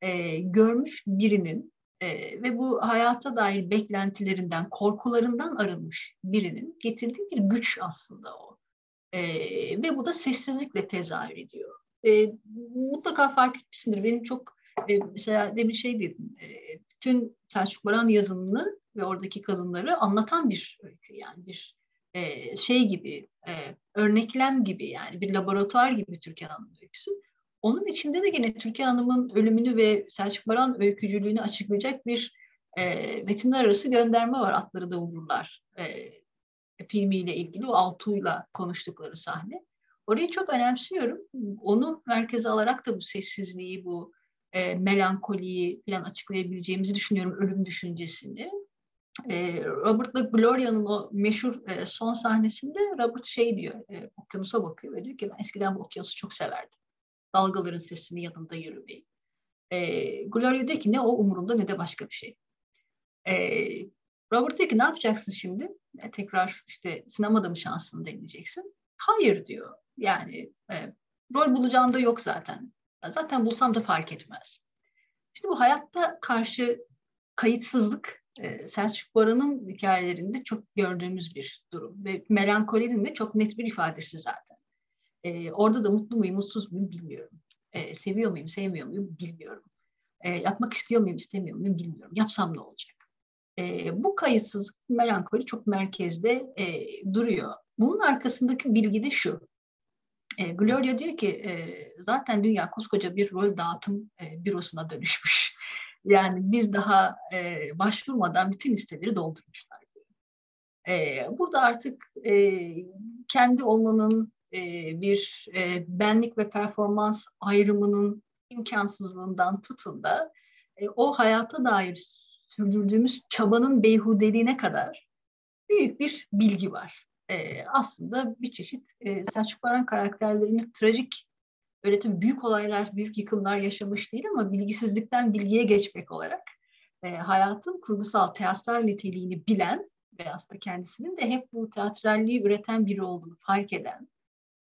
e, görmüş birinin e, ve bu hayata dair beklentilerinden, korkularından arınmış birinin getirdiği bir güç aslında o. E, ve bu da sessizlikle tezahür ediyor. E, mutlaka fark etmişsindir. Benim çok e, mesela demin şey dedim. E, bütün Selçuk Baran yazımını ve oradaki kadınları anlatan bir öykü. Yani bir e, şey gibi, e, örneklem gibi yani bir laboratuvar gibi Türkan Hanım öyküsü. Onun içinde de gene Türkan Hanım'ın ölümünü ve Selçuk Baran öykücülüğünü açıklayacak bir e, metinler arası gönderme var. Atları da vururlar e, filmiyle ilgili o Altuğ'yla konuştukları sahne. Orayı çok önemsiyorum. Onu merkeze alarak da bu sessizliği, bu e, melankoliyi falan açıklayabileceğimizi düşünüyorum ölüm düşüncesini. E, Robert'la Gloria'nın o meşhur e, son sahnesinde Robert şey diyor, e, okyanusa bakıyor ve diyor ki ben eskiden bu okyanusu çok severdim. Dalgaların sesini yanında yürümeyi. E, Gloria diyor ki ne o umurumda ne de başka bir şey. E, Robert diyor ki ne yapacaksın şimdi? E, tekrar işte sinemada mı şansını deneyeceksin? Hayır diyor. Yani e, rol bulacağım da yok zaten. Zaten bulsam da fark etmez. İşte bu hayatta karşı kayıtsızlık e, Selçuk Baran'ın hikayelerinde çok gördüğümüz bir durum. Ve melankolinin de çok net bir ifadesi zaten. E, orada da mutlu muyum, mutsuz muyum bilmiyorum. E, seviyor muyum, sevmiyor muyum bilmiyorum. Yapmak istiyor muyum, istemiyor muyum bilmiyorum. Yapsam ne olacak? Bu kayıtsızlık, melankoli çok merkezde duruyor. Bunun arkasındaki bilgi de şu. E, Gloria diyor ki e, zaten dünya koskoca bir rol dağıtım e, bürosuna dönüşmüş. Yani biz daha e, başvurmadan bütün listeleri doldurmuşlar. Diyor. E, burada artık e, kendi olmanın e, bir e, benlik ve performans ayrımının imkansızlığından tutun da e, o hayata dair sürdürdüğümüz çabanın beyhudeliğine kadar büyük bir bilgi var e, aslında bir çeşit e, Selçuk Baran karakterlerini trajik öyle tabii büyük olaylar, büyük yıkımlar yaşamış değil ama bilgisizlikten bilgiye geçmek olarak e, hayatın kurgusal, teatral niteliğini bilen ve aslında kendisinin de hep bu teatralliği üreten biri olduğunu fark eden,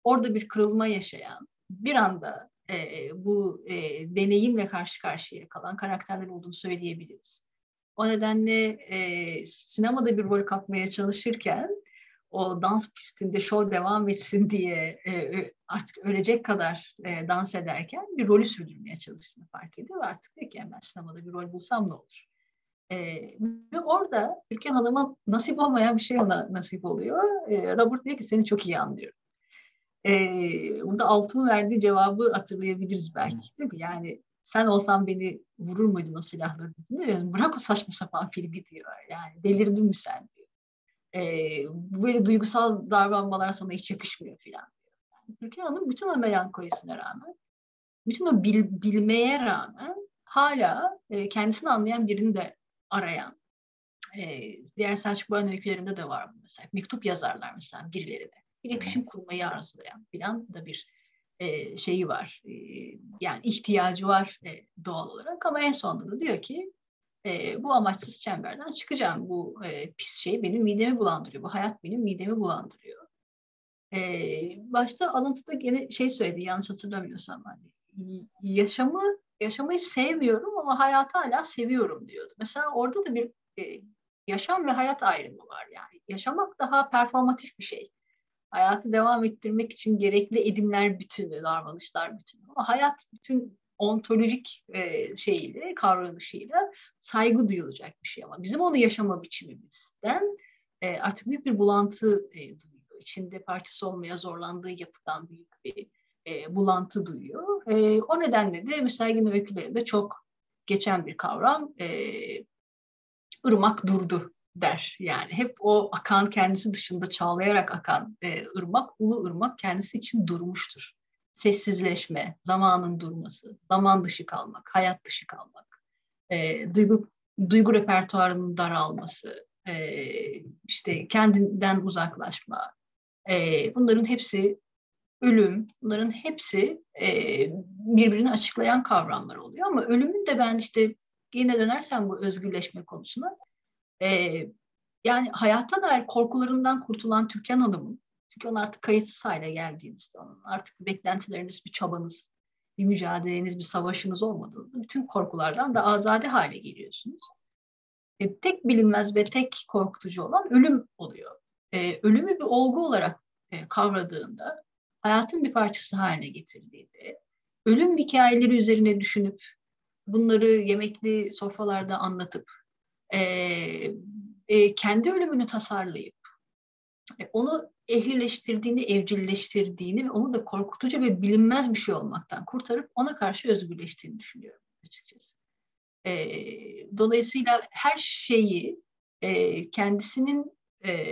orada bir kırılma yaşayan, bir anda e, bu e, deneyimle karşı karşıya kalan karakterler olduğunu söyleyebiliriz. O nedenle e, sinemada bir rol kapmaya çalışırken o dans pistinde show devam etsin diye e, artık ölecek kadar e, dans ederken bir rolü sürdürmeye çalıştığını fark ediyor artık diyor ki yani ben sinemada bir rol bulsam ne olur? E, ve orada Türkan Hanım'a nasip olmayan bir şey ona nasip oluyor. E, Robert diyor ki seni çok iyi anlıyorum. E, burada Altun verdiği cevabı hatırlayabiliriz belki değil mi? Yani sen olsan beni vurur muydun o silahla? Bırak o saçma sapan filmi diyor. Yani delirdin mi sen diyor e, böyle duygusal davranmalar sana hiç yakışmıyor filan. Yani Türkan Hanım bütün o melankolisine rağmen, bütün o bil, bilmeye rağmen hala e, kendisini anlayan birini de arayan. E, diğer Selçuk Baran öykülerinde de var bu mesela. Mektup yazarlar mesela birileri de. İletişim kurmayı arzulayan filan da bir e, şeyi var. E, yani ihtiyacı var e, doğal olarak ama en sonunda da diyor ki e, bu amaçsız çemberden çıkacağım. Bu e, pis şey benim midemi bulandırıyor. Bu hayat benim midemi bulandırıyor. E, başta alıntıda gene şey söyledi yanlış hatırlamıyorsam. Hani, yaşamı yaşamayı sevmiyorum ama hayatı hala seviyorum diyordu. Mesela orada da bir e, yaşam ve hayat ayrımı var yani. Yaşamak daha performatif bir şey. Hayatı devam ettirmek için gerekli edimler bütünü, davranışlar bütünü. Ama hayat bütün ontolojik e, şeyiyle, kavrayışıyla saygı duyulacak bir şey ama bizim onu yaşama biçimimizden e, artık büyük bir bulantı e, duyuyor. İçinde parçası olmaya zorlandığı yapıdan büyük bir e, bulantı duyuyor. E, o nedenle de müsaygın öykülerinde çok geçen bir kavram e, ırmak durdu der. Yani hep o akan kendisi dışında çağlayarak akan e, ırmak, ulu ırmak kendisi için durmuştur sessizleşme, zamanın durması, zaman dışı kalmak, hayat dışı kalmak, e, duygu duygu repertuarının daralması, e, işte kendinden uzaklaşma, e, bunların hepsi ölüm, bunların hepsi e, birbirini açıklayan kavramlar oluyor. Ama ölümün de ben işte yine dönersem bu özgürleşme konusuna, e, yani hayata dair korkularından kurtulan Türkan Hanım'ın çünkü onun artık kayıtsız hale geldiğinizde, onun artık bir beklentileriniz, bir çabanız, bir mücadeleniz, bir savaşınız olmadığında bütün korkulardan da azade hale geliyorsunuz. E, tek bilinmez ve tek korkutucu olan ölüm oluyor. E, ölümü bir olgu olarak e, kavradığında, hayatın bir parçası haline getirdiğinde, ölüm hikayeleri üzerine düşünüp bunları yemekli sofralarda anlatıp e, e, kendi ölümünü tasarlayıp onu ehlileştirdiğini, evcilleştirdiğini ve onu da korkutucu ve bilinmez bir şey olmaktan kurtarıp ona karşı özgürleştiğini düşünüyorum açıkçası. E, dolayısıyla her şeyi e, kendisinin e,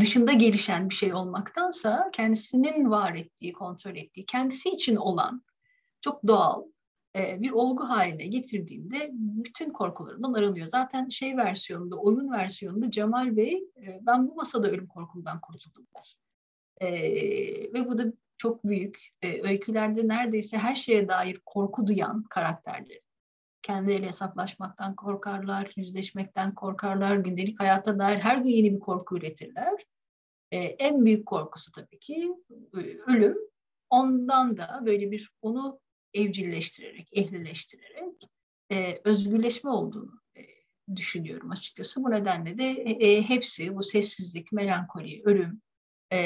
dışında gelişen bir şey olmaktansa kendisinin var ettiği, kontrol ettiği, kendisi için olan çok doğal e, bir olgu haline getirdiğinde bütün korkularından arınıyor. Zaten şey versiyonunda, oyun versiyonunda Cemal Bey e, ben bu masada ölüm korkumdan kurtuldum der. E, ve bu da çok büyük. Öykülerde neredeyse her şeye dair korku duyan karakterleri. Kendileriyle hesaplaşmaktan korkarlar, yüzleşmekten korkarlar, gündelik hayata dair her gün yeni bir korku üretirler. En büyük korkusu tabii ki ölüm. Ondan da böyle bir onu evcilleştirerek, ehlileştirerek e, özgürleşme olduğunu e, düşünüyorum açıkçası. Bu nedenle de e, e, hepsi bu sessizlik, melankoli, ölüm e,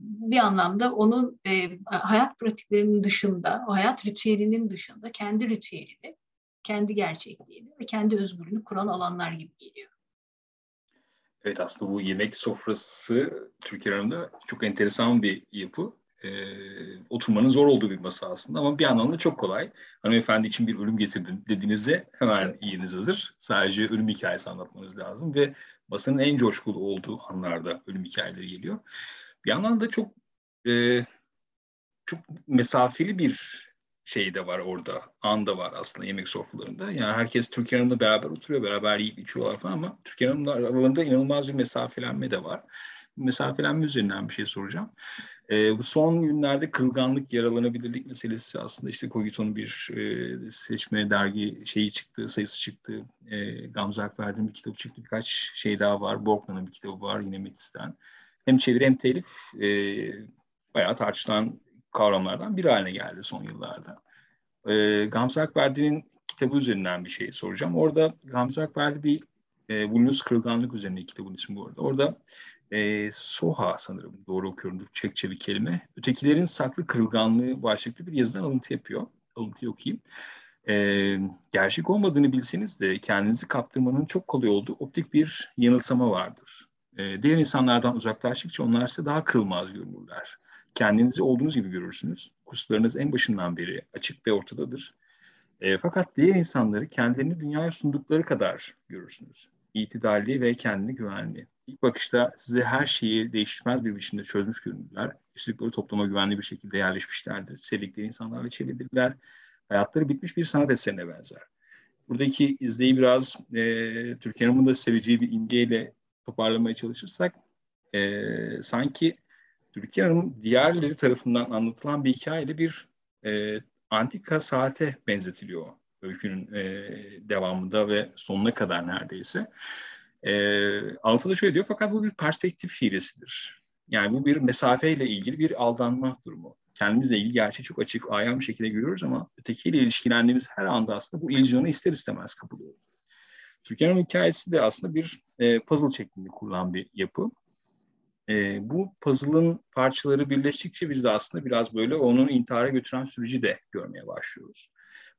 bir anlamda onun e, hayat pratiklerinin dışında, o hayat ritüelinin dışında kendi ritüelini, kendi gerçekliğini ve kendi özgürlüğünü kuran alanlar gibi geliyor. Evet aslında bu yemek sofrası Türkiye aramında çok enteresan bir yapı e, oturmanın zor olduğu bir masa aslında ama bir anlamda çok kolay. Hanımefendi için bir ölüm getirdim dediğinizde hemen yeriniz hazır. Sadece ölüm hikayesi anlatmanız lazım ve masanın en coşkulu olduğu anlarda ölüm hikayeleri geliyor. Bir yandan da çok e, çok mesafeli bir şey de var orada. An da var aslında yemek sofralarında. Yani herkes Türkiye Hanım'la beraber oturuyor, beraber yiyip içiyorlar falan ama Türkiye Hanım'la aralarında inanılmaz bir mesafelenme de var. Mesafelenme üzerinden bir şey soracağım. E, bu son günlerde kırılganlık, yaralanabilirlik meselesi aslında işte Kogito'nun bir e, seçme dergi şeyi çıktı, sayısı çıktı. E, Gamze Akverdi'nin bir kitabı çıktı. Birkaç şey daha var. Borkman'ın bir kitabı var yine Metis'ten. Hem çeviri hem telif e, bayağı tartışılan kavramlardan bir haline geldi son yıllarda. E, Gamze Akverdi'nin kitabı üzerinden bir şey soracağım. Orada Gamze Akverdi bir e, Vulnus Kırılganlık üzerine kitabın ismi bu arada. Orada e, Soha sanırım doğru okuyorum Çekçe bir kelime. Ötekilerin saklı kırılganlığı başlıklı bir yazıdan alıntı yapıyor. Alıntıyı okuyayım. E, gerçek olmadığını bilseniz de kendinizi kaptırmanın çok kolay olduğu optik bir yanılsama vardır. E, diğer insanlardan uzaklaştıkça onlar ise daha kırılmaz görünürler. Kendinizi olduğunuz gibi görürsünüz. Kusurlarınız en başından beri açık ve ortadadır. E, fakat diğer insanları kendilerini dünyaya sundukları kadar görürsünüz. İtidalli ve kendini güvenli ilk bakışta size her şeyi değişmez bir biçimde çözmüş görünürler. İstikleri topluma güvenli bir şekilde yerleşmişlerdir. Sevdikleri insanlarla çevrilirler. Hayatları bitmiş bir sanat eserine benzer. Buradaki izleyi biraz e, Türkiye'nin da seveceği bir imgeyle toparlamaya çalışırsak e, sanki Türkiye Hanım diğerleri tarafından anlatılan bir hikayeyle bir e, antika saate benzetiliyor öykünün e, devamında ve sonuna kadar neredeyse. E, Altıda şöyle diyor fakat bu bir perspektif hilesidir. Yani bu bir mesafeyle ilgili bir aldanma durumu. Kendimizle ilgili gerçeği çok açık, ayan şekilde görüyoruz ama ötekiyle ilişkilendiğimiz her anda aslında bu illüzyonu ister istemez kapılıyoruz. Türkiye'nin hikayesi de aslında bir e, puzzle şeklinde kurulan bir yapı. E, bu puzzle'ın parçaları birleştikçe biz de aslında biraz böyle onun intihara götüren süreci de görmeye başlıyoruz.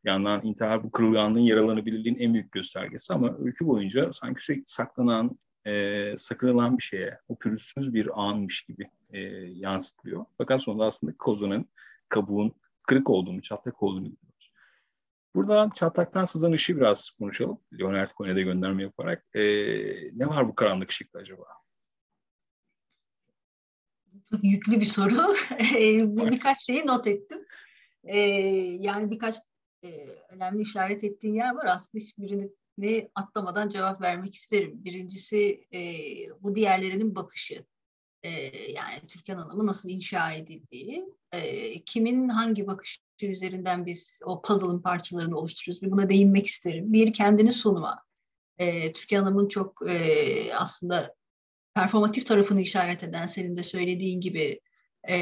Bir yandan intihar bu kırılganlığın, yaralanabilirliğin en büyük göstergesi ama öykü boyunca sanki sürekli saklanan, e, sakınılan bir şeye, o pürüzsüz bir anmış gibi e, yansıtılıyor. Fakat sonunda aslında kozanın, kabuğun kırık olduğunu, çatlak olduğunu görüyoruz. Buradan çatlaktan sızan ışığı biraz konuşalım. Leonard Cohen'e gönderme yaparak. E, ne var bu karanlık ışıkta acaba? Yüklü bir soru. bu birkaç şeyi not ettim. Ee, yani birkaç e, önemli işaret ettiğin yer var. Aslında hiçbirini atlamadan cevap vermek isterim. Birincisi e, bu diğerlerinin bakışı. E, yani Türkan Hanım'ı nasıl inşa edildiği, e, kimin hangi bakışı üzerinden biz o puzzle'ın parçalarını oluşturuyoruz. Bir buna değinmek isterim. Bir kendini sunma. E, Türkan Hanım'ın çok e, aslında performatif tarafını işaret eden senin de söylediğin gibi e,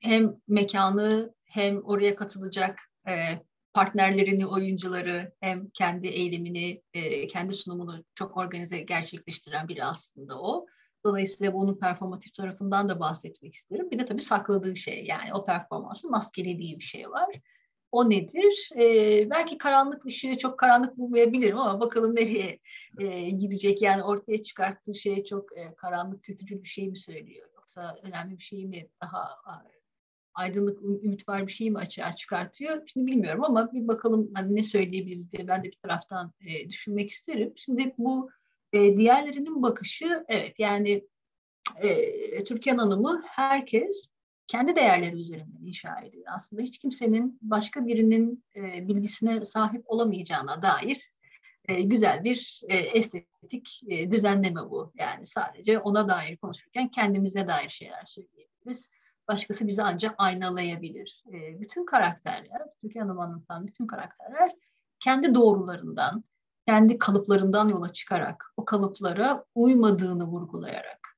hem mekanı hem oraya katılacak e, partnerlerini, oyuncuları hem kendi eylemini, e, kendi sunumunu çok organize gerçekleştiren biri aslında o. Dolayısıyla bunun performatif tarafından da bahsetmek isterim. Bir de tabii sakladığı şey yani o performansın maskelediği bir şey var. O nedir? Ee, belki karanlık ışığı çok karanlık bulmayabilirim ama bakalım nereye e, gidecek. Yani ortaya çıkarttığı şey çok e, karanlık, kötücül bir şey mi söylüyor? Yoksa önemli bir şey mi? Daha aydınlık, ümit var bir şey mi açığa çıkartıyor? Şimdi bilmiyorum ama bir bakalım hani ne söyleyebiliriz diye ben de bir taraftan e, düşünmek isterim. Şimdi bu e, diğerlerinin bakışı evet yani e, Türkan Hanım'ı herkes kendi değerleri üzerinden inşa ediyor. Aslında hiç kimsenin başka birinin e, bilgisine sahip olamayacağına dair e, güzel bir e, estetik e, düzenleme bu. Yani sadece ona dair konuşurken kendimize dair şeyler söyleyebiliriz. Başkası bizi ancak aynalayabilir. E, bütün karakterler, Türkiye Hanım anlatan bütün karakterler kendi doğrularından, kendi kalıplarından yola çıkarak, o kalıplara uymadığını vurgulayarak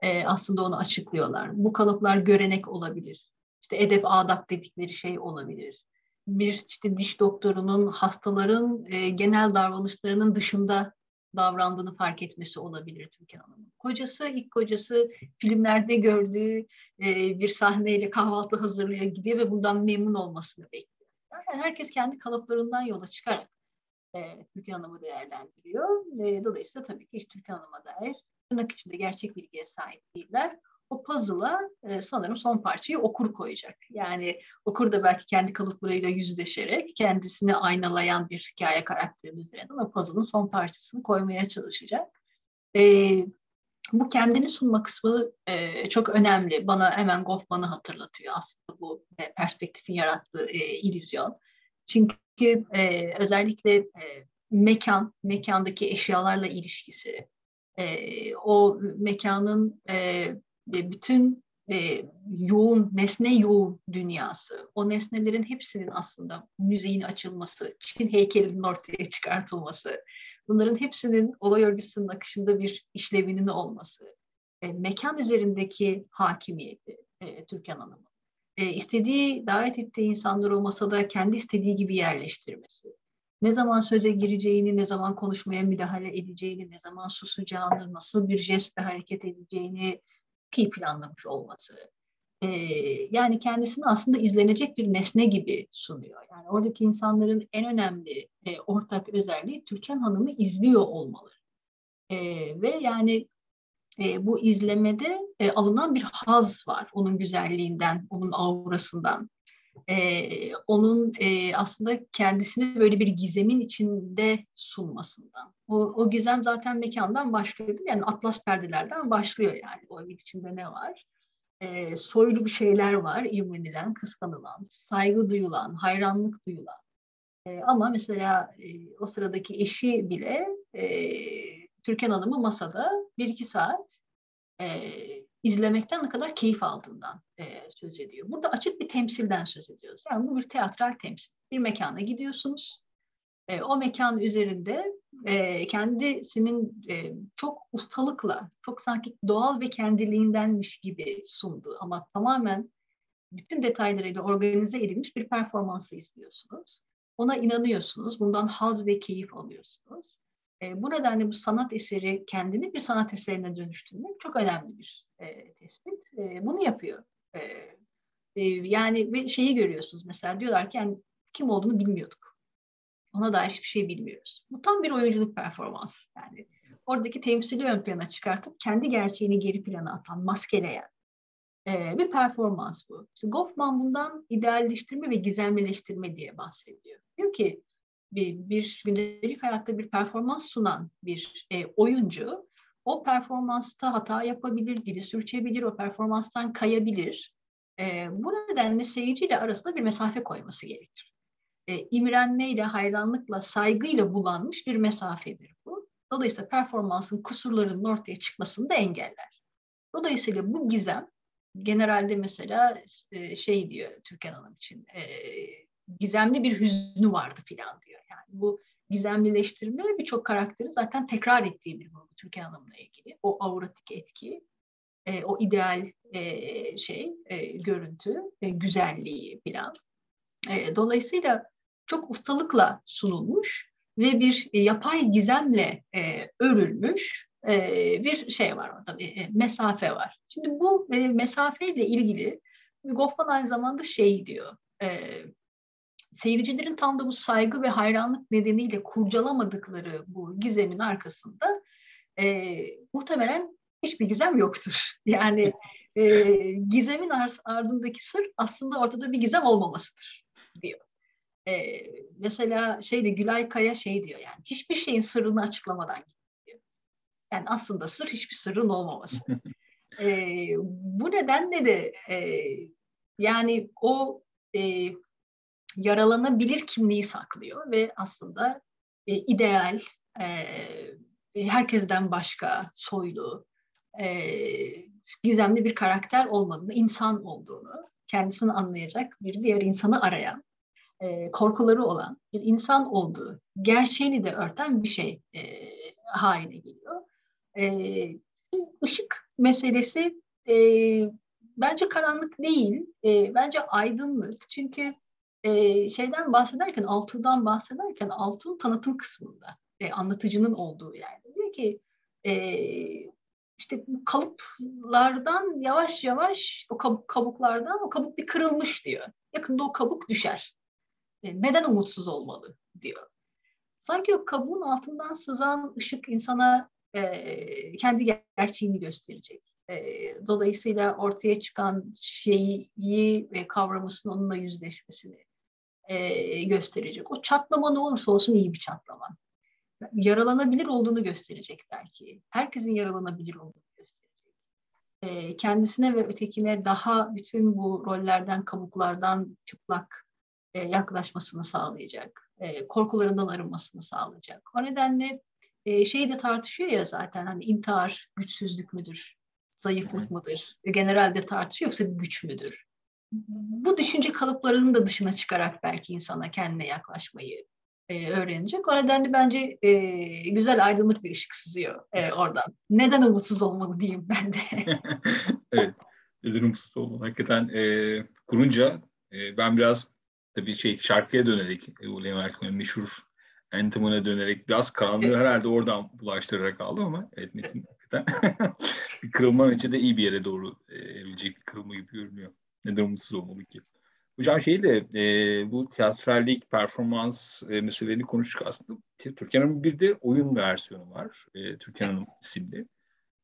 e, aslında onu açıklıyorlar. Bu kalıplar görenek olabilir. İşte edep adap dedikleri şey olabilir. Bir işte diş doktorunun hastaların e, genel davranışlarının dışında davrandığını fark etmesi olabilir Türkan Hanım'ın. Kocası, ilk kocası filmlerde gördüğü e, bir sahneyle kahvaltı hazırlıyor gidiyor ve bundan memnun olmasını bekliyor. Yani herkes kendi kalıplarından yola çıkarak e, Türkan Hanım'ı değerlendiriyor. E, dolayısıyla tabii ki hiç Türkan Hanım'a dair tırnak içinde gerçek bilgiye sahip değiller. O puzzle'a e, sanırım son parçayı okur koyacak. Yani okur da belki kendi kalıplarıyla yüzleşerek kendisini aynalayan bir hikaye karakterinin üzerinden o puzzle'ın son parçasını koymaya çalışacak. E, bu kendini sunma kısmı e, çok önemli. Bana hemen Goffman'ı hatırlatıyor aslında bu e, perspektifin yarattığı e, illüzyon. Çünkü e, özellikle e, mekan, mekandaki eşyalarla ilişkisi, e, o mekanın e, bütün e, yoğun, nesne yoğun dünyası, o nesnelerin hepsinin aslında müziğin açılması, Çin heykelinin ortaya çıkartılması, bunların hepsinin olay örgüsünün akışında bir işlevinin olması, e, mekan üzerindeki hakimiyeti e, Türkan Hanım'ın, e, istediği, davet ettiği insanları o masada kendi istediği gibi yerleştirmesi, ne zaman söze gireceğini, ne zaman konuşmaya müdahale edeceğini, ne zaman susacağını, nasıl bir jestle hareket edeceğini iyi planlamış olması. Ee, yani kendisini aslında izlenecek bir nesne gibi sunuyor. Yani oradaki insanların en önemli e, ortak özelliği Türkan Hanım'ı izliyor olmaları. Ee, ve yani e, bu izlemede e, alınan bir haz var. Onun güzelliğinden, onun aurasından e, onun e, aslında kendisini böyle bir gizemin içinde sunmasından. O, o gizem zaten mekandan başlıyor. Yani atlas perdelerden başlıyor yani. O evin içinde ne var? E, soylu bir şeyler var. İmrenilen, kıskanılan, saygı duyulan, hayranlık duyulan. E, ama mesela e, o sıradaki eşi bile e, Türkan Hanım'ı masada bir iki saat e, izlemekten ne kadar keyif aldığından e, söz ediyor. Burada açık bir temsilden söz ediyoruz. Yani bu bir teatral temsil. Bir mekana gidiyorsunuz. E, o mekan üzerinde e, kendisinin e, çok ustalıkla, çok sanki doğal ve kendiliğindenmiş gibi sunduğu ama tamamen bütün detaylarıyla organize edilmiş bir performansı izliyorsunuz. Ona inanıyorsunuz, bundan haz ve keyif alıyorsunuz. E, bu nedenle bu sanat eseri kendini bir sanat eserine dönüştürmek çok önemli bir e, tespit. E, bunu yapıyor. E, e, yani ve şeyi görüyorsunuz mesela diyorlar ki yani kim olduğunu bilmiyorduk. Ona dair hiçbir şey bilmiyoruz. Bu tam bir oyunculuk performansı. Yani oradaki temsili ön plana çıkartıp kendi gerçeğini geri plana atan, maskeleyen e, bir performans bu. İşte Goffman bundan idealleştirme ve gizemlileştirme diye bahsediyor. Diyor ki bir, bir gündelik hayatta bir performans sunan bir e, oyuncu o performansta hata yapabilir, dili sürçebilir, o performanstan kayabilir. E, bu nedenle seyirciyle arasında bir mesafe koyması gerekir. E, imrenmeyle, hayranlıkla, saygıyla bulanmış bir mesafedir bu. Dolayısıyla performansın kusurlarının ortaya çıkmasını da engeller. Dolayısıyla bu gizem genelde mesela e, şey diyor Türkan Hanım için e, gizemli bir hüznü vardı filan diyor. Yani bu gizemlileştirme birçok karakteri zaten tekrar ettiği bir vurgu Türkan Hanım'la ilgili. O auratik etki. e, o ideal e, şey, e, görüntü, e, güzelliği falan. E, dolayısıyla çok ustalıkla sunulmuş ve bir yapay gizemle e, örülmüş e, bir şey var orada, e, mesafe var. Şimdi bu e, mesafeyle ilgili Goffman aynı zamanda şey diyor, e, seyircilerin tam da bu saygı ve hayranlık nedeniyle kurcalamadıkları bu gizemin arkasında e, muhtemelen hiçbir gizem yoktur. Yani e, gizemin ardındaki sır aslında ortada bir gizem olmamasıdır diyor. E, mesela şeyde Gülay Kaya şey diyor yani hiçbir şeyin sırrını açıklamadan diyor. Yani aslında sır hiçbir sırrın olmaması. e, bu nedenle de e, yani o e, yaralanabilir kimliği saklıyor ve aslında e, ideal, e, herkesten başka, soylu, e, gizemli bir karakter olmadığını, insan olduğunu, kendisini anlayacak bir diğer insanı arayan, e, korkuları olan bir insan olduğu gerçeğini de örten bir şey e, haline geliyor. E, ışık meselesi e, bence karanlık değil, e, bence aydınlık. Çünkü e, şeyden bahsederken, Altun'dan bahsederken Altun tanıtım kısmında, e, anlatıcının olduğu yerde diyor ki e, işte kalıplardan yavaş yavaş o kabuklardan o kabuk bir kırılmış diyor. Yakında o kabuk düşer. E, neden umutsuz olmalı diyor. Sanki o kabuğun altından sızan ışık insana e, kendi gerçeğini gösterecek. E, dolayısıyla ortaya çıkan şeyi ve kavramasını onunla yüzleşmesini e, gösterecek. O çatlama ne olursa olsun iyi bir çatlama. Yaralanabilir olduğunu gösterecek belki. Herkesin yaralanabilir olduğunu gösterecek. E, kendisine ve ötekine daha bütün bu rollerden, kabuklardan çıplak e, yaklaşmasını sağlayacak. E, korkularından arınmasını sağlayacak. O nedenle e, şeyi de tartışıyor ya zaten hani intihar güçsüzlük müdür, zayıflık mıdır? Genelde tartışıyor yoksa güç müdür? Bu düşünce kalıplarının da dışına çıkarak belki insana kendine yaklaşmayı e, öğrenecek. O nedenle bence e, güzel aydınlık bir ışık sızıyor e, oradan. Neden umutsuz olmalı diyeyim ben de. evet, neden umutsuz olmalı? Hakikaten e, kurunca e, ben biraz tabii şey şarkıya dönerek, e, William meşhur entomuna dönerek biraz karanlığı evet. herhalde oradan bulaştırarak aldım ama evet Metin hakikaten bir kırılma içinde iyi bir yere doğru e, evrilecek bir kırılma gibi görünüyor. Neden umutsuz olmalı ki? Hocam şey de e, bu tiyatrallik, performans e, meselelerini konuştuk aslında. Türkan Hanım'ın bir de oyun versiyonu var. E, Türkan Hanım isimli.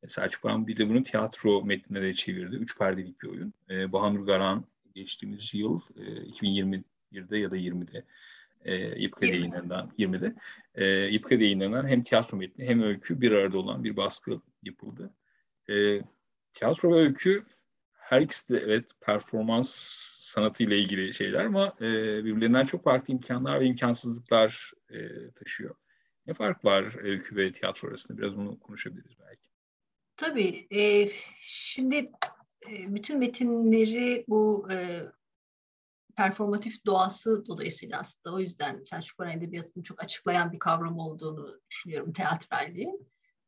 E, Selçuk Han bir de bunu tiyatro metnine de çevirdi. Üç perdelik bir oyun. E, Bahanur Garan geçtiğimiz yıl e, 2021'de ya da 20'de e, Yıpkı yayınlarından 20'de e, Yıpkı yayınlarından hem tiyatro metni hem öykü bir arada olan bir baskı yapıldı. E, tiyatro ve öykü her ikisi de evet performans sanatı ile ilgili şeyler ama e, birbirlerinden çok farklı imkanlar ve imkansızlıklar e, taşıyor. Ne fark var öykü ve tiyatro arasında? Biraz bunu konuşabiliriz belki. Tabii. E, şimdi e, bütün metinleri bu e, performatif doğası dolayısıyla aslında o yüzden Selçuk Baran Edebiyatı'nı çok açıklayan bir kavram olduğunu düşünüyorum teatralliği.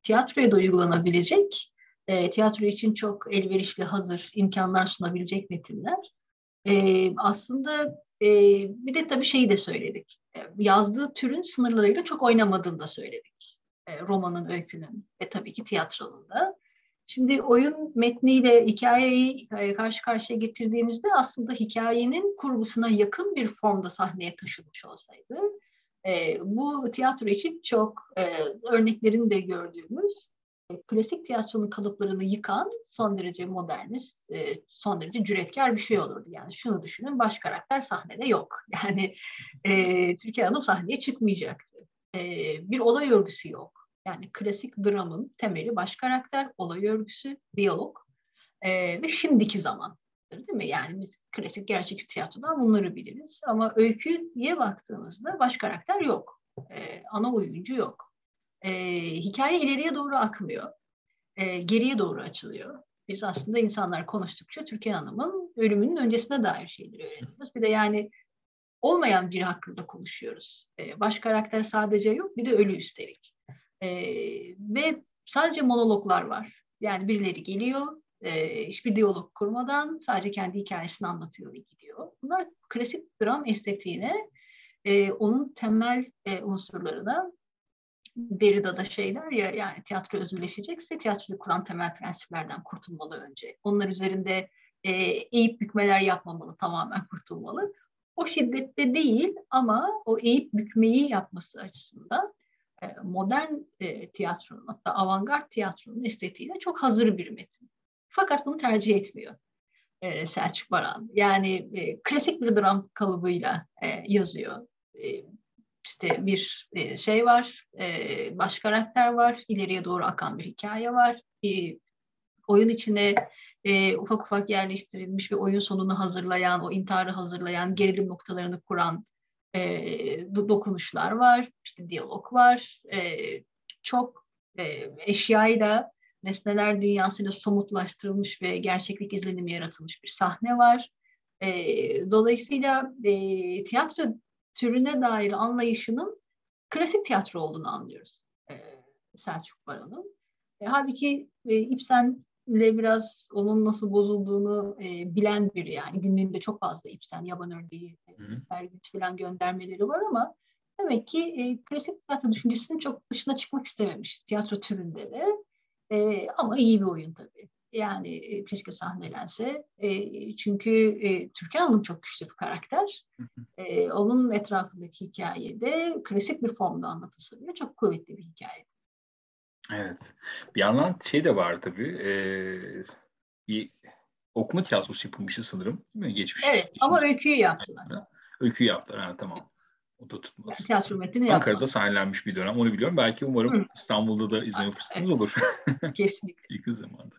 Tiyatroya da uygulanabilecek e, tiyatro için çok elverişli, hazır imkanlar sunabilecek metinler. E, aslında e, bir de tabii şeyi de söyledik. E, yazdığı türün sınırlarıyla çok oynamadığını da söyledik. E, romanın, öykünün ve tabii ki tiyatronun da. Şimdi oyun metniyle hikayeyi e, karşı karşıya getirdiğimizde aslında hikayenin kurgusuna yakın bir formda sahneye taşınmış olsaydı e, bu tiyatro için çok e, örneklerini de gördüğümüz klasik tiyatronun kalıplarını yıkan son derece modernist, e, son derece cüretkar bir şey olurdu. Yani şunu düşünün, baş karakter sahnede yok. Yani e, Türkiye Hanım sahneye çıkmayacaktı. E, bir olay örgüsü yok. Yani klasik dramın temeli baş karakter, olay örgüsü, diyalog e, ve şimdiki zaman. Değil mi? Yani biz klasik gerçek tiyatrodan bunları biliriz. Ama öyküye baktığımızda baş karakter yok. E, ana oyuncu yok e, hikaye ileriye doğru akmıyor. E, geriye doğru açılıyor. Biz aslında insanlar konuştukça Türkiye Hanım'ın ölümünün öncesine dair şeyleri öğreniyoruz. Bir de yani olmayan biri hakkında konuşuyoruz. E, baş karakter sadece yok bir de ölü üstelik. E, ve sadece monologlar var. Yani birileri geliyor, E, hiçbir diyalog kurmadan sadece kendi hikayesini anlatıyor ve gidiyor. Bunlar klasik dram estetiğine e, onun temel e, unsurlarına Derrida'da şeyler ya yani tiyatro özgürleşecekse tiyatroyu kuran temel prensiplerden kurtulmalı önce. Onlar üzerinde e, eğip bükmeler yapmamalı, tamamen kurtulmalı. O şiddette değil ama o eğip bükmeyi yapması açısından e, modern e, tiyatronun hatta avantgard tiyatronun estetiğine çok hazır bir metin. Fakat bunu tercih etmiyor e, Selçuk Baran. Yani e, klasik bir dram kalıbıyla e, yazıyor. E, işte bir e, şey var, e, baş karakter var, ileriye doğru akan bir hikaye var. Oyun içine e, ufak ufak yerleştirilmiş ve oyun sonunu hazırlayan, o intiharı hazırlayan, gerilim noktalarını kuran dokunuşlar var, işte diyalog var. Çok eşyayla, nesneler dünyasıyla somutlaştırılmış ve gerçeklik izlenimi yaratılmış bir sahne var. E, dolayısıyla e, tiyatro türüne dair anlayışının klasik tiyatro olduğunu anlıyoruz e, Selçuk Baran'ın. E, halbuki e, İbsen ile biraz onun nasıl bozulduğunu e, bilen biri yani günlüğünde çok fazla İbsen, Yaban Ördeği, Ergüç falan göndermeleri var ama demek ki e, klasik tiyatro düşüncesinin çok dışına çıkmak istememiş tiyatro türünde de e, ama iyi bir oyun tabii. Yani e, keşke sahnelense. E, çünkü e, Türkan Hanım çok güçlü bir karakter. E, onun etrafındaki hikayede klasik bir formda anlatılsa bile çok kuvvetli bir hikaye. Evet. Bir yandan şey de var tabii. E, bir okuma tiyatrosu yapılmışı sanırım. Değil mi? Geçmiş. Evet geçmiş. ama öyküyü yaptılar. Öyküyü yaptılar. Ha, tamam. O da tutmaz. Yani tiyatro metnini Ankara'da sahnelenmiş bir dönem. Onu biliyorum. Belki umarım Hı. İstanbul'da da izleme fırsatımız evet. olur. Kesinlikle. Yakın zamanda.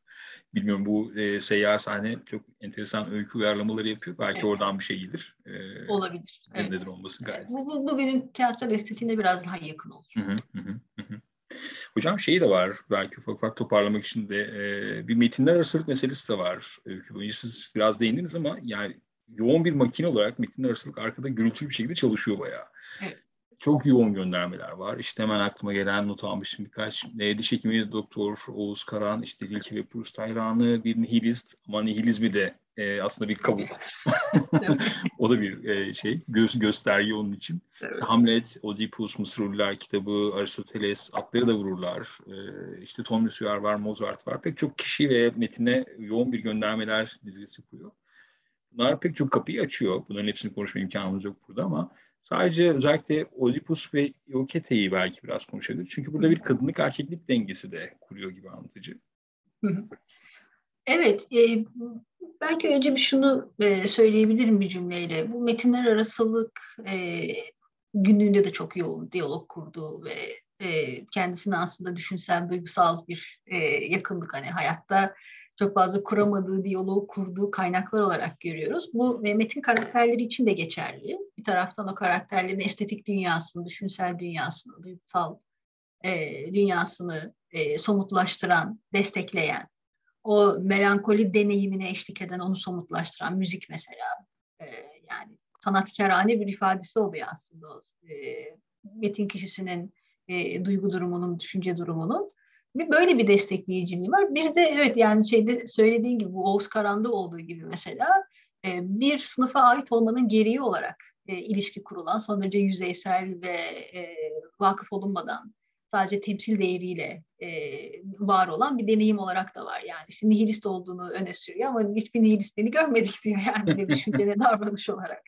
Bilmiyorum bu e, seyyar sahne çok enteresan öykü uyarlamaları yapıyor. Belki evet. oradan bir şey gelir. E, Olabilir. Evet. Neden olmasın gayet. Bu, bu, bugünün tiyatro estetiğine biraz daha yakın olur. Hı hı hı hı. Hocam şeyi de var, belki ufak ufak toparlamak için de e, bir metinler arasılık meselesi de var. Öykü boyunca siz biraz değindiniz ama yani yoğun bir makine olarak metinler arasılık arkada gürültülü bir şekilde çalışıyor bayağı. Evet. Çok yoğun göndermeler var. İşte hemen aklıma gelen not almışım birkaç. E, diş hekimi Doktor Oğuz Karan, işte Rilke ve Proust hayranı, bir nihilist ama nihilizmi de e, aslında bir kabuk. o da bir e, şey, göz gösterge onun için. Evet. Hamlet, Oedipus, Mısırlılar kitabı, Aristoteles, atları da vururlar. E, işte Tom Messier var, Mozart var. Pek çok kişi ve metine yoğun bir göndermeler dizisi kuruyor. Bunlar pek çok kapıyı açıyor. Bunların hepsini konuşma imkanımız yok burada ama sadece özellikle Oedipus ve Iokete'yi belki biraz konuşabiliriz. Çünkü burada bir kadınlık erkeklik dengesi de kuruyor gibi anlatıcı. Evet, e, belki önce bir şunu e, söyleyebilirim bir cümleyle. Bu metinler arasılık e, günlüğünde de çok yoğun diyalog kurdu ve e, kendisine aslında düşünsel, duygusal bir e, yakınlık hani hayatta çok fazla kuramadığı, diyaloğu kurduğu kaynaklar olarak görüyoruz. Bu metin karakterleri için de geçerli. Bir taraftan o karakterlerin estetik dünyasını, düşünsel dünyasını, duygusal e, dünyasını e, somutlaştıran, destekleyen, o melankoli deneyimine eşlik eden, onu somutlaştıran müzik mesela. E, yani sanatkarane bir ifadesi oluyor aslında o e, metin kişisinin e, duygu durumunun, düşünce durumunun. Bir böyle bir destekleyiciliği var. Bir de evet yani şeyde söylediğin gibi bu Oğuz Karan'da olduğu gibi mesela e, bir sınıfa ait olmanın gereği olarak e, ilişki kurulan son derece yüzeysel ve e, vakıf olunmadan sadece temsil değeriyle e, var olan bir deneyim olarak da var. Yani işte nihilist olduğunu öne sürüyor ama hiçbir nihilistliğini görmedik diyor yani düşünce ne davranış olarak.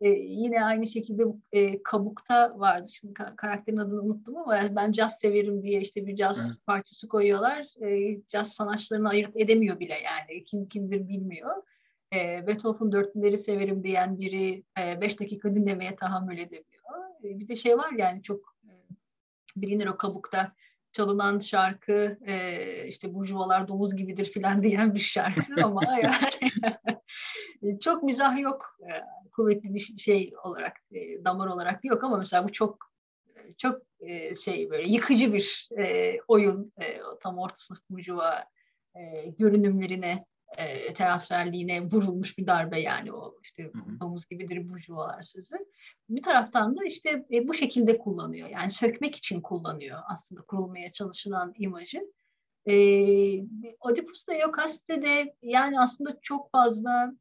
E, yine aynı şekilde e, Kabuk'ta vardı. Şimdi karakterin adını unuttum ama ben caz severim diye işte bir caz evet. parçası koyuyorlar. E, caz sanatçılarını ayırt edemiyor bile yani. Kim kimdir bilmiyor. E, Beethoven dörtlüleri severim diyen biri e, beş dakika dinlemeye tahammül edemiyor. E, bir de şey var yani çok e, bilinir o Kabuk'ta çalınan şarkı e, işte burjuvalar domuz gibidir filan diyen bir şarkı ama yani çok mizah yok e, kuvvetli bir şey olarak e, damar olarak yok ama mesela bu çok çok e, şey böyle yıkıcı bir oyun tam orta sınıf burjuva görünümlerine e, teatralliğine vurulmuş bir darbe yani o işte domuz gibidir burjuvalar sözü. Bir taraftan da işte e, bu şekilde kullanıyor yani sökmek için kullanıyor aslında kurulmaya çalışılan imajı. E, Oedipus'ta Yokaste de yani aslında çok fazla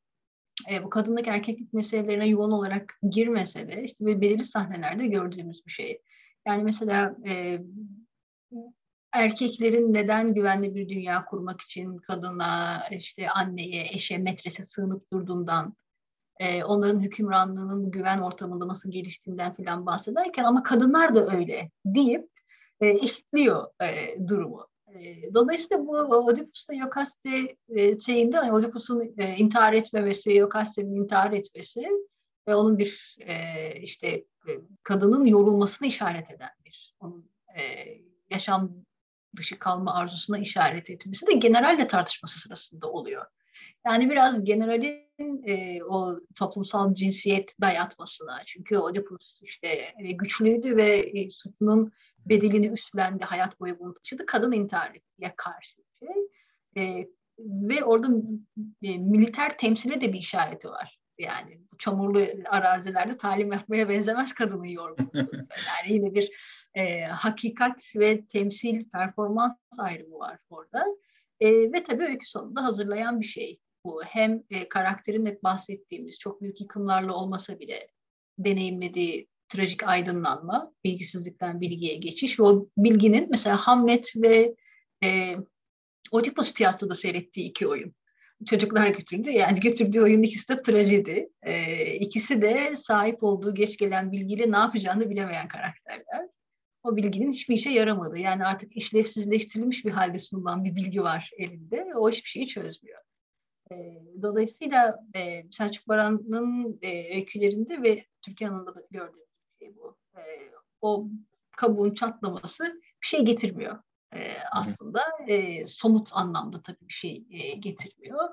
e, bu kadınlık erkeklik meselelerine yoğun olarak girmese de işte belirli sahnelerde gördüğümüz bir şey. Yani mesela e, erkeklerin neden güvenli bir dünya kurmak için kadına, işte anneye, eşe, metrese sığınıp durduğundan, e, onların hükümranlığının güven ortamında nasıl geliştiğinden filan bahsederken ama kadınlar da öyle deyip e, eşitliyor e, durumu. Dolayısıyla bu Oedipus'ta Yokaste şeyinde hani Oedipus'un intihar etmemesi, Yokaste'nin intihar etmesi ve onun bir işte kadının yorulmasını işaret eden bir onun yaşam dışı kalma arzusuna işaret etmesi de generalle tartışması sırasında oluyor. Yani biraz generalin o toplumsal cinsiyet dayatmasına çünkü Oedipus işte e, güçlüydü ve e, bedelini üstlendi, hayat boyu bunu taşıdı. Kadın intihar ettiye karşı şey. E, ve orada e, militer temsile de bir işareti var. Yani bu çamurlu arazilerde talim yapmaya benzemez kadını yorgunluğu. yani yine bir e, hakikat ve temsil, performans ayrımı var orada. E, ve tabii öykü sonunda hazırlayan bir şey bu. Hem e, karakterin hep bahsettiğimiz çok büyük yıkımlarla olmasa bile deneyimlediği trajik aydınlanma, bilgisizlikten bilgiye geçiş ve o bilginin mesela Hamlet ve e, Oedipus tiyatroda seyrettiği iki oyun. Çocuklar götürdü. Yani götürdüğü oyun ikisi de trajedi. E, ikisi de sahip olduğu geç gelen bilgiyle ne yapacağını bilemeyen karakterler. O bilginin hiçbir işe yaramadı. Yani artık işlevsizleştirilmiş bir halde sunulan bir bilgi var elinde. O hiçbir şeyi çözmüyor. E, dolayısıyla e, Selçuk Baran'ın e, öykülerinde ve Türkiye Hanım'da da gördüğümüz şey. E, o kabuğun çatlaması bir şey getirmiyor e, aslında. E, somut anlamda tabii bir şey getirmiyor.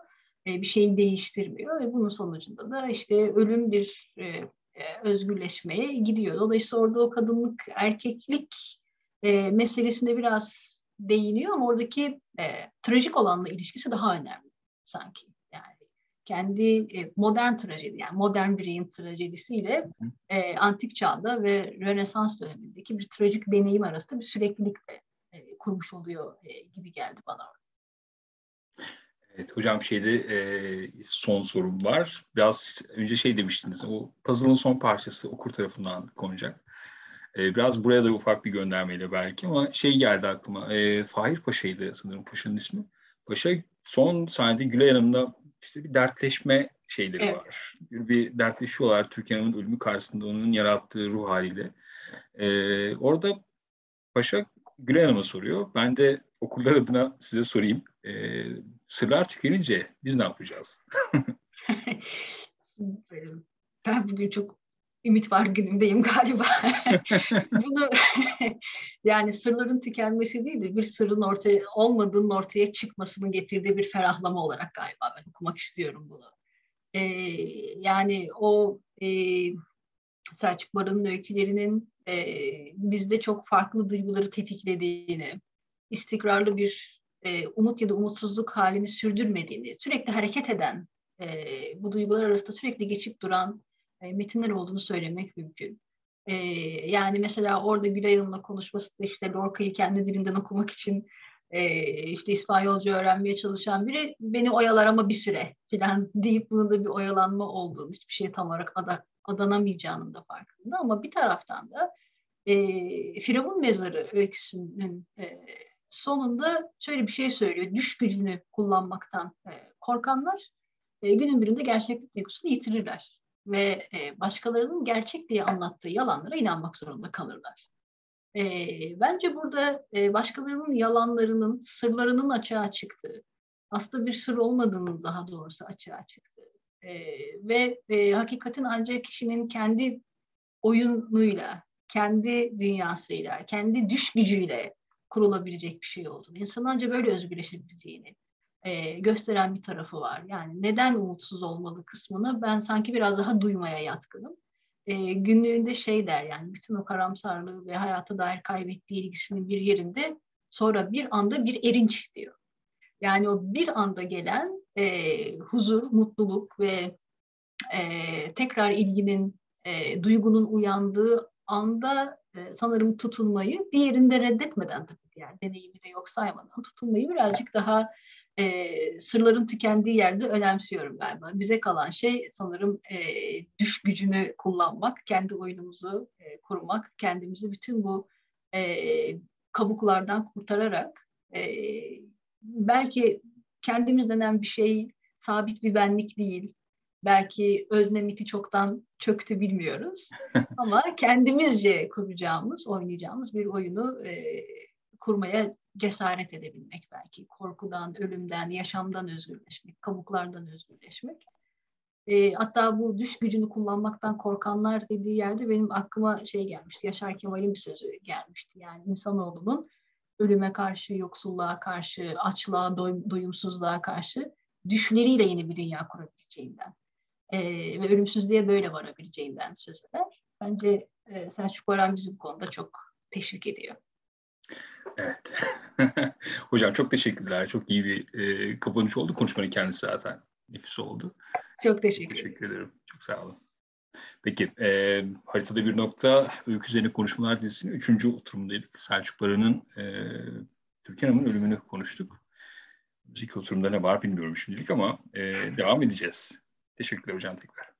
Bir şeyi değiştirmiyor ve bunun sonucunda da işte ölüm bir e, özgürleşmeye gidiyor. Dolayısıyla orada o kadınlık, erkeklik meselesinde biraz değiniyor ama oradaki trajik olanla ilişkisi daha önemli sanki kendi e, modern trajedi yani modern bireyin trajedisiyle e, antik çağda ve Rönesans dönemindeki bir trajik deneyim arasında bir süreklilik de e, kurmuş oluyor e, gibi geldi bana. Evet hocam şeyde e, son sorum var. Biraz önce şey demiştiniz o puzzle'ın son parçası okur tarafından konacak. E, biraz buraya da ufak bir göndermeyle belki ama şey geldi aklıma. E, Fahir Paşa'ydı sanırım Paşa'nın ismi. Paşa son sahnede Gülay Hanım'la işte bir dertleşme şeyleri evet. var. Bir dertleşiyorlar Türkiye'nin ölümü karşısında onun yarattığı ruh haliyle. Ee, orada Paşa Gülay Hanım'a soruyor. Ben de okullar adına size sorayım. Ee, sırlar tükenince biz ne yapacağız? ben bugün çok ümit var günümdeyim galiba. Bunu yani sırların tükenmesi değil de bir sırrın ortaya olmadığının ortaya çıkmasının getirdiği bir ferahlama olarak galiba ben okumak istiyorum bunu. Ee, yani o e, Selçuk Barın'ın öykülerinin e, bizde çok farklı duyguları tetiklediğini, istikrarlı bir e, umut ya da umutsuzluk halini sürdürmediğini, sürekli hareket eden, e, bu duygular arasında sürekli geçip duran e, metinler olduğunu söylemek mümkün. E, yani mesela orada Gülay Hanım'la konuşmasında işte Lorca'yı kendi dilinden okumak için e, işte İspanyolca öğrenmeye çalışan biri beni oyalar ama bir süre falan deyip bunun da bir oyalanma olduğunu, hiçbir şey tam olarak ada, adanamayacağının da farkında. Ama bir taraftan da e, Firavun Mezarı öyküsünün e, sonunda şöyle bir şey söylüyor. Düş gücünü kullanmaktan e, korkanlar e, günün birinde gerçeklik duygusunu yitirirler ve e, başkalarının gerçek diye anlattığı yalanlara inanmak zorunda kalırlar. E, bence burada e, başkalarının yalanlarının, sırlarının açığa çıktığı, aslında bir sır olmadığının daha doğrusu açığa çıktığı ve hakikatin ancak kişinin kendi oyunuyla, kendi dünyasıyla, kendi düş gücüyle kurulabilecek bir şey olduğunu, insan ancak böyle özgürleşebileceğini, e, gösteren bir tarafı var. Yani neden umutsuz olmalı kısmını ben sanki biraz daha duymaya yatkınım. E, günlüğünde şey der yani bütün o karamsarlığı ve hayata dair kaybettiği ilgisinin bir yerinde sonra bir anda bir erinç diyor. Yani o bir anda gelen e, huzur, mutluluk ve e, tekrar ilginin, e, duygunun uyandığı anda e, sanırım tutunmayı diğerinde reddetmeden tabii yani deneyimi de yok saymadan tutunmayı birazcık daha e, sırların tükendiği yerde önemsiyorum galiba. Bize kalan şey sanırım e, düş gücünü kullanmak, kendi oyunumuzu e, kurmak, kendimizi bütün bu e, kabuklardan kurtararak e, belki kendimiz denen bir şey sabit bir benlik değil. Belki özne miti çoktan çöktü bilmiyoruz. Ama kendimizce kuracağımız, oynayacağımız bir oyunu e, kurmaya cesaret edebilmek belki. Korkudan, ölümden, yaşamdan özgürleşmek, kabuklardan özgürleşmek. E, hatta bu düş gücünü kullanmaktan korkanlar dediği yerde benim aklıma şey gelmişti. Yaşar Kemal'in bir sözü gelmişti. Yani insanoğlunun ölüme karşı, yoksulluğa karşı, açlığa, doy, doyumsuzluğa karşı düşleriyle yeni bir dünya kurabileceğinden e, ve ölümsüzlüğe böyle varabileceğinden söz eder. Bence e, Selçuk Baran bizi bu konuda çok teşvik ediyor. Evet. Hocam çok teşekkürler. Çok iyi bir e, kapanış oldu. Konuşmanın kendisi zaten nefis oldu. Çok teşekkür, teşekkür ederim. Çok sağ olun. Peki, e, haritada bir nokta öykü üzerine konuşmalar dizisinin üçüncü oturumundaydık. Selçuk Baran'ın e, Türkan Hanım'ın ölümünü konuştuk. Müzik oturumda ne var bilmiyorum şimdilik ama e, devam edeceğiz. Teşekkürler hocam tekrar.